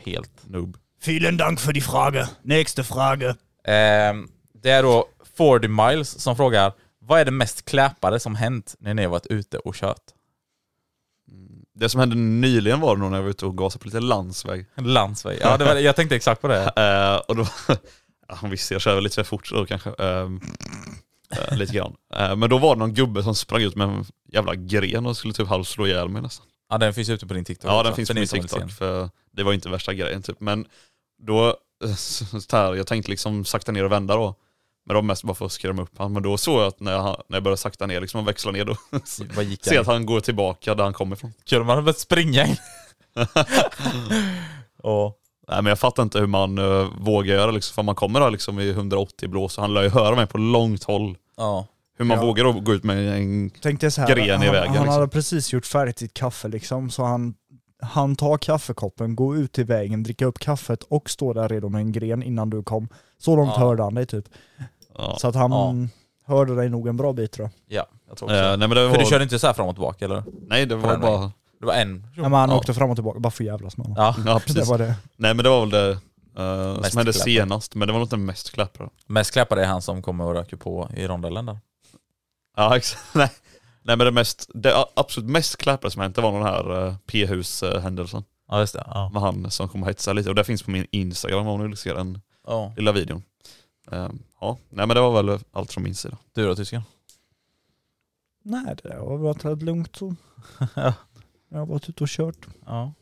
Helt. Noob. Vielen Dank för die Frage. Nästa fråga. Eh, det är då 40 Miles som frågar Vad är det mest kläpade som hänt när ni har varit ute och kört? Det som hände nyligen var nog när jag var ute och gasade på lite landsväg. Landsväg. Ja, det var, jag tänkte exakt på det. Eh, och då, ja, visst jag kör väl lite för fort då kanske. Ehm, eh, lite grann. Eh, men då var det någon gubbe som sprang ut med en jävla gren och skulle typ halvslå ihjäl mig nästan. Ja, den finns ute på din TikTok Ja också, den finns på min TikTok för det var inte värsta grejen typ. Men då, eh, så här, jag tänkte liksom sakta ner och vända då. Men var mest bara för att skrämma upp honom. Men då såg jag att när jag, när jag började sakta ner liksom och växla ner då. Vad gick ser att han går tillbaka där han kommer ifrån. Kul om man hade börjat springa in. Nej men jag fattar inte hur man uh, vågar göra liksom, för man kommer där liksom i 180 blås och han lär ju höra mig på långt håll. Ja. Hur man Ja. vågar gå ut med en... Tänk dig så här, Gren i han, vägen, han liksom. hade precis gjort färdigt sitt kaffe liksom, så han, han tar kaffekoppen, går ut till vägen, dricker upp kaffet och står där redo med en gren innan du kom. Så långt Ja. hörde han dig typ. Ja. Så att han Ja. hörde dig nog en bra bit tror jag. Ja, jag tror också Eh, det. nej men det För du var... körde inte så här fram och tillbaka eller? Nej det var bara... Det var en? Ja, men han ja. åkte fram och tillbaka, bara för jävlas med honom. Ja, Ja Det precis. var det. Nej men det var väl det eh, som hände klappar. senast, men det var nog inte mest klappar. mest klappade är han som kommer och röker på i rondellen där. Ja exakt. Nej. Nej men det mest, det absolut mest klappade som hänt det var den här uh, P-hus-händelsen. Ja just det. Ja. Med han som kom och hetsade lite och det finns på min Instagram om ni vill se den Ja. lilla videon. Ehm, ja, nej men det var väl allt från min sida. Du då tysken? Nej det har varit rätt lugnt så. Ja. Jag har varit ute och kört. Ja.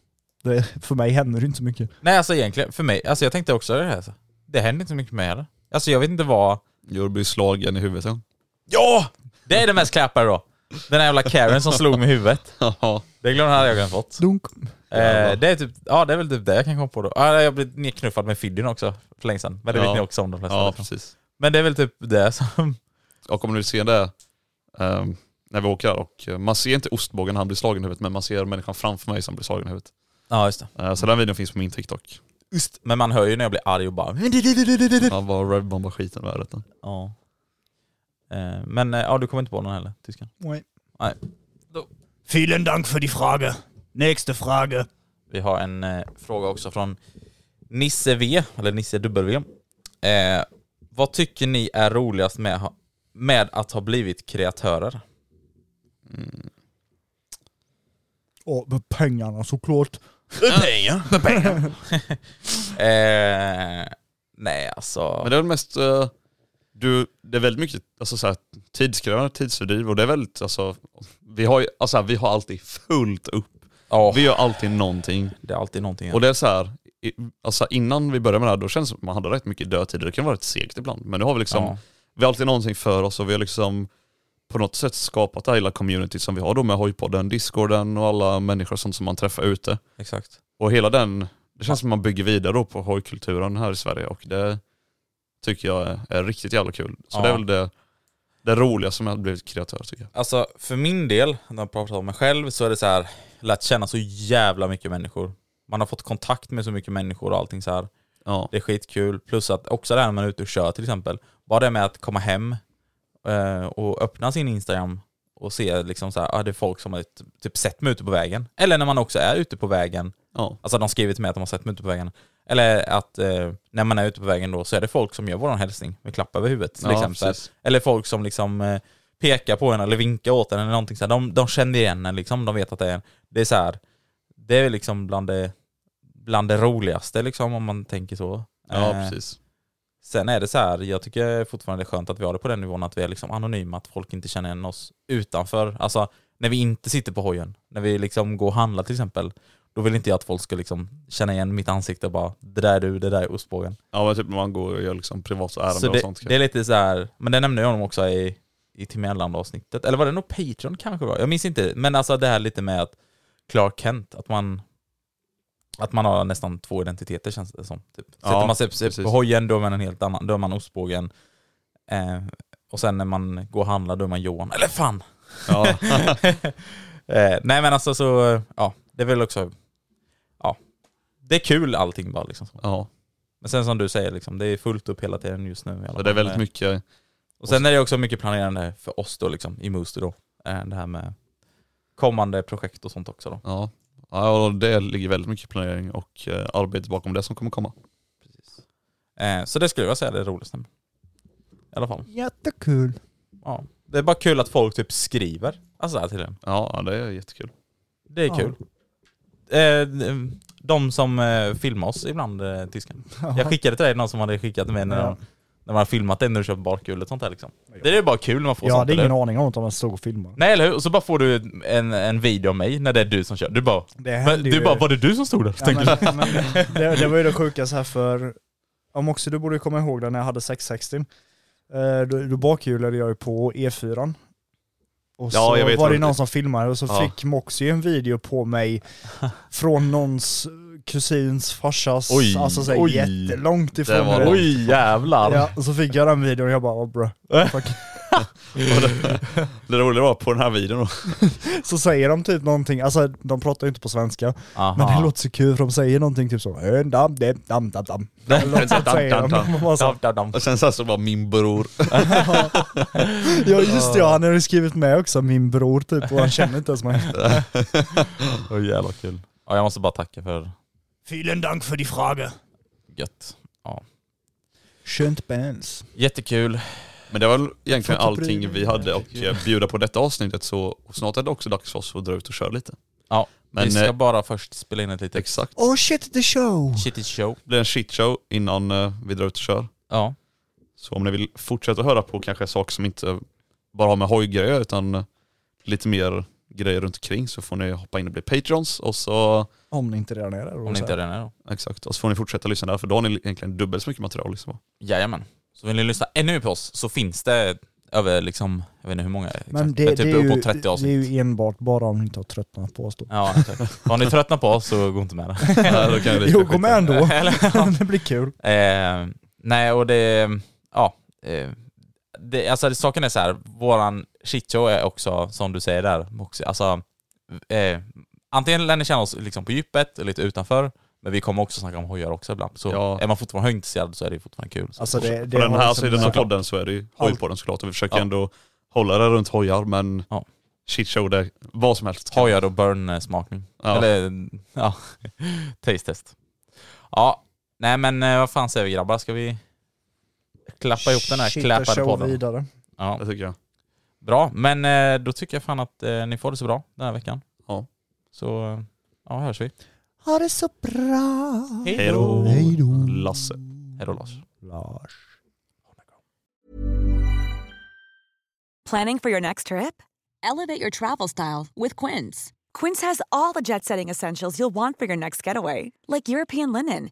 Det, för mig händer det inte så mycket. Nej alltså egentligen, för mig, alltså jag tänkte också det här. Alltså. Det händer inte så mycket med mig heller. Alltså jag vet inte vad... Jag blir slagen i huvudet. ja. Ja! Det är det mest klappade då. Den här jävla Karen som slog mig i huvudet. Det glömde hade jag glömt bort. Dunk. Eh, det är typ, ja det är väl typ det jag kan komma på då. Ah, jag blev nedknuffad med Fiddin också för länge sedan. Men det Ja. vet ni också om de flesta. ja precis. Men det är väl typ det som... Och om du ser det ehm, när vi åker där och eh, man ser inte ostbågen när han blir slagen i huvudet men man ser människan framför mig som blir slagen i huvudet. Ja just det. Eh, så den videon finns på min TikTok. Just. Men man hör ju när jag blir arg och bara... Han bara revbombar skiten ur det. Ja. Eh, men ja, du kommer inte på någon heller, tysken? Nej. Nej. Vielen Dank för die Frage. Nächste Frage. Vi har en eh, fråga också från Nisse V, eller Nisse W. Eh, vad tycker ni är roligast med, ha- med att ha blivit kreatörer? Och med pengarna såklart. Eh, nej alltså... Men det är väl mest, eh, du, det är väldigt mycket alltså, så här, tidskrävande, tidsfördriv och det är väldigt, alltså, vi har ju, alltså, vi har alltid fullt upp. Ja, Vi gör alltid någonting. det är alltid någonting. Och det är så här, i- alltså innan vi började med det här, då känns det som att man hade rätt mycket dödtider. Det kan vara rätt segt ibland. Men nu har vi liksom, Ja. vi har alltid någonting för oss och vi har liksom på något sätt skapat det här lilla community som vi har då med hojpodden, discorden och alla människor sånt som man träffar ute. Exakt. Och hela den, det känns som man bygger vidare då på hojkulturen här i Sverige och det tycker jag är, är riktigt jävla kul. Så Ja. det är väl det, det roliga som jag har blivit kreatör tycker jag. Alltså för min del, när jag pratar om mig själv, så är det så här, lärt känna så jävla mycket människor. Man har fått kontakt med så mycket människor och allting så här. Ja, Det är skitkul. Plus att också det här när man är ute och kör till exempel. Bara det med att komma hem och öppna sin Instagram och se liksom så här, ah, det är folk som har t- typ sett mig ute på vägen. Eller när man också är ute på vägen. ja, Alltså de skriver till mig att de har sett mig ute på vägen. Eller att eh, när man är ute på vägen då så är det folk som gör våran hälsning med klapp över huvudet ja exempel. precis. Eller folk som liksom eh, pekar på en eller vinkar åt en eller någonting så här. De, de känner igen en liksom, de vet att det är en. Det är så här, det är liksom bland det, bland det roligaste liksom om man tänker så. Ja Eh, precis. Sen är det så här, jag tycker fortfarande det är skönt att vi har det på den nivån att vi är liksom anonyma, att folk inte känner igen oss utanför. Alltså när vi inte sitter på hojen, när vi liksom går och handlar till exempel, då vill inte jag att folk ska liksom känna igen mitt ansikte och bara det där är du, det där är ostbågen. Ja men typ när man går och gör liksom privata ärenden Så och det, sånt. det är lite så här, men det nämnde jag honom också i, i Tim Erland avsnittet, eller var det nog Patreon kanske var? Jag minns inte, men alltså det här lite med att Clark Kent, att man att man har nästan två identiteter känns det som. Typ. Sätter Ja, man sig sig precis. på hojen då är man en helt annan, då är man ostbågen. Eh, och sen när man går och handlar då är man Johan, eller fan! Ja. eh, nej men alltså så, ja, det är väl också, ja, det är kul allting bara liksom. ja. Men sen som du säger liksom, det är fullt upp hela tiden just nu. Så det är väldigt mycket, Och sen är det också mycket planerande för oss då liksom, i Mooster då. Eh, Det här med kommande projekt och sånt också då. ja. Ja och det ligger väldigt mycket planering och eh, arbete bakom det som kommer komma. Eh, Så det skulle jag säga är det roligaste. I alla fall. Jättekul. Ja. Det är bara kul att folk typ skriver. Alltså så här till en. Ja ja, det är jättekul. Det är Ja. kul. Eh, De som eh, filmar oss ibland, eh, tysken. Jag skickade till dig någon som hade skickat med när, Ja. de, när man har filmat det när du köper barkul och sånt där liksom. Det är bara kul när man får Jag sånt. hade eller ingen hur? aning om att de stod och filmade. Nej eller hur? Och så bara får du en, en video av mig när det är du som kör. Du bara, Det men, du ju- bara var det du som stod där? Ja, men, men, det, det var ju det sjuka så här för, om också du borde komma ihåg det när jag hade 660. Eh, då, då bakhjulade jag ju på E4. Och så Ja, jag vet var det någon som filmade och så Ja. fick Moxie en video på mig från någons kusins farsas, Oj, alltså så här, oj. jättelångt ifrån Det var- det. Oj jävlar! Ja, och så fick jag den videon och jag bara, oh, bro. Fuck. Och det, det roliga var på den här videon Så säger de typ någonting, alltså de pratar ju inte på svenska, Aha. men det låter så kul för de säger någonting typ så "Eh, dam, dam, dam, bara och sen så så var min bror. Ja just det, ja, han har ju skrivit med också, min bror typ, och han känner inte ens mig. Åh jävla kul. Ja, jag måste bara tacka för Vielen Dank för die Frage. gött. Ja. Skönt bands. Jättekul. Men det var väl egentligen allting vi hade att eh, bjuda på detta avsnittet så snart är det också dags för oss att dra ut och köra lite. Ja, Men vi ska eh, bara först spela in ett litet exakt, Oh shit, the show! shitty show. det blir en shitshow innan eh, vi drar ut och kör. Ja. Så om ni vill fortsätta höra på kanske saker som inte bara har med hojgrejer utan eh, lite mer grejer runt omkring så får ni hoppa in och bli Patreons och så, Om ni inte redan är där. Om ni inte redan är då. exakt, och så får ni fortsätta lyssna där för då har ni egentligen dubbelt så mycket material. Liksom. Jajamän. Så vill ni lyssna ännu mer på oss så finns det över liksom, jag vet inte hur många exakt, Men det, typ det, är uppåt ju, 30 det är avsnitt. ju enbart bara om ni inte har tröttnat på oss då. Ja, exakt. Har ni tröttnat på oss så gå inte med. Ja, då kan Jo, gå med ändå. Eller, det blir kul. Eh, nej, och det... Ja. Eh, det, alltså saken är så här, våran shitshow är också, som du säger där, också, alltså... Eh, antingen lär ni känna oss liksom på djupet, lite utanför, men vi kommer också snacka om hojar också ibland. Så Ja. är man fortfarande hojintresserad så är det fortfarande kul. Så. Alltså det, det På den här liksom- sidan av podden så är det ju hojpodden såklart och vi försöker Ja. ändå hålla det runt hojar men Ja. shitshow det är vad som helst. Hojar och burn-smakning. Ja. Eller, ja, taste-test. Ja, nej men eh, vad fan säger vi grabbar? Ska vi klappa ihop den här show podden? vidare. Ja. Det tycker jag. Bra, men eh, då tycker jag fan att eh, ni får det så bra den här veckan. Ja. Så, eh, ja hörs vi. Ha det så bra. Hej då. Hej då. Lasse. Hej då Lars. Lars. Planning for your next trip? Elevate your travel style with Quince. Quince has all the jet setting essentials you'll want for your next getaway, like European linen,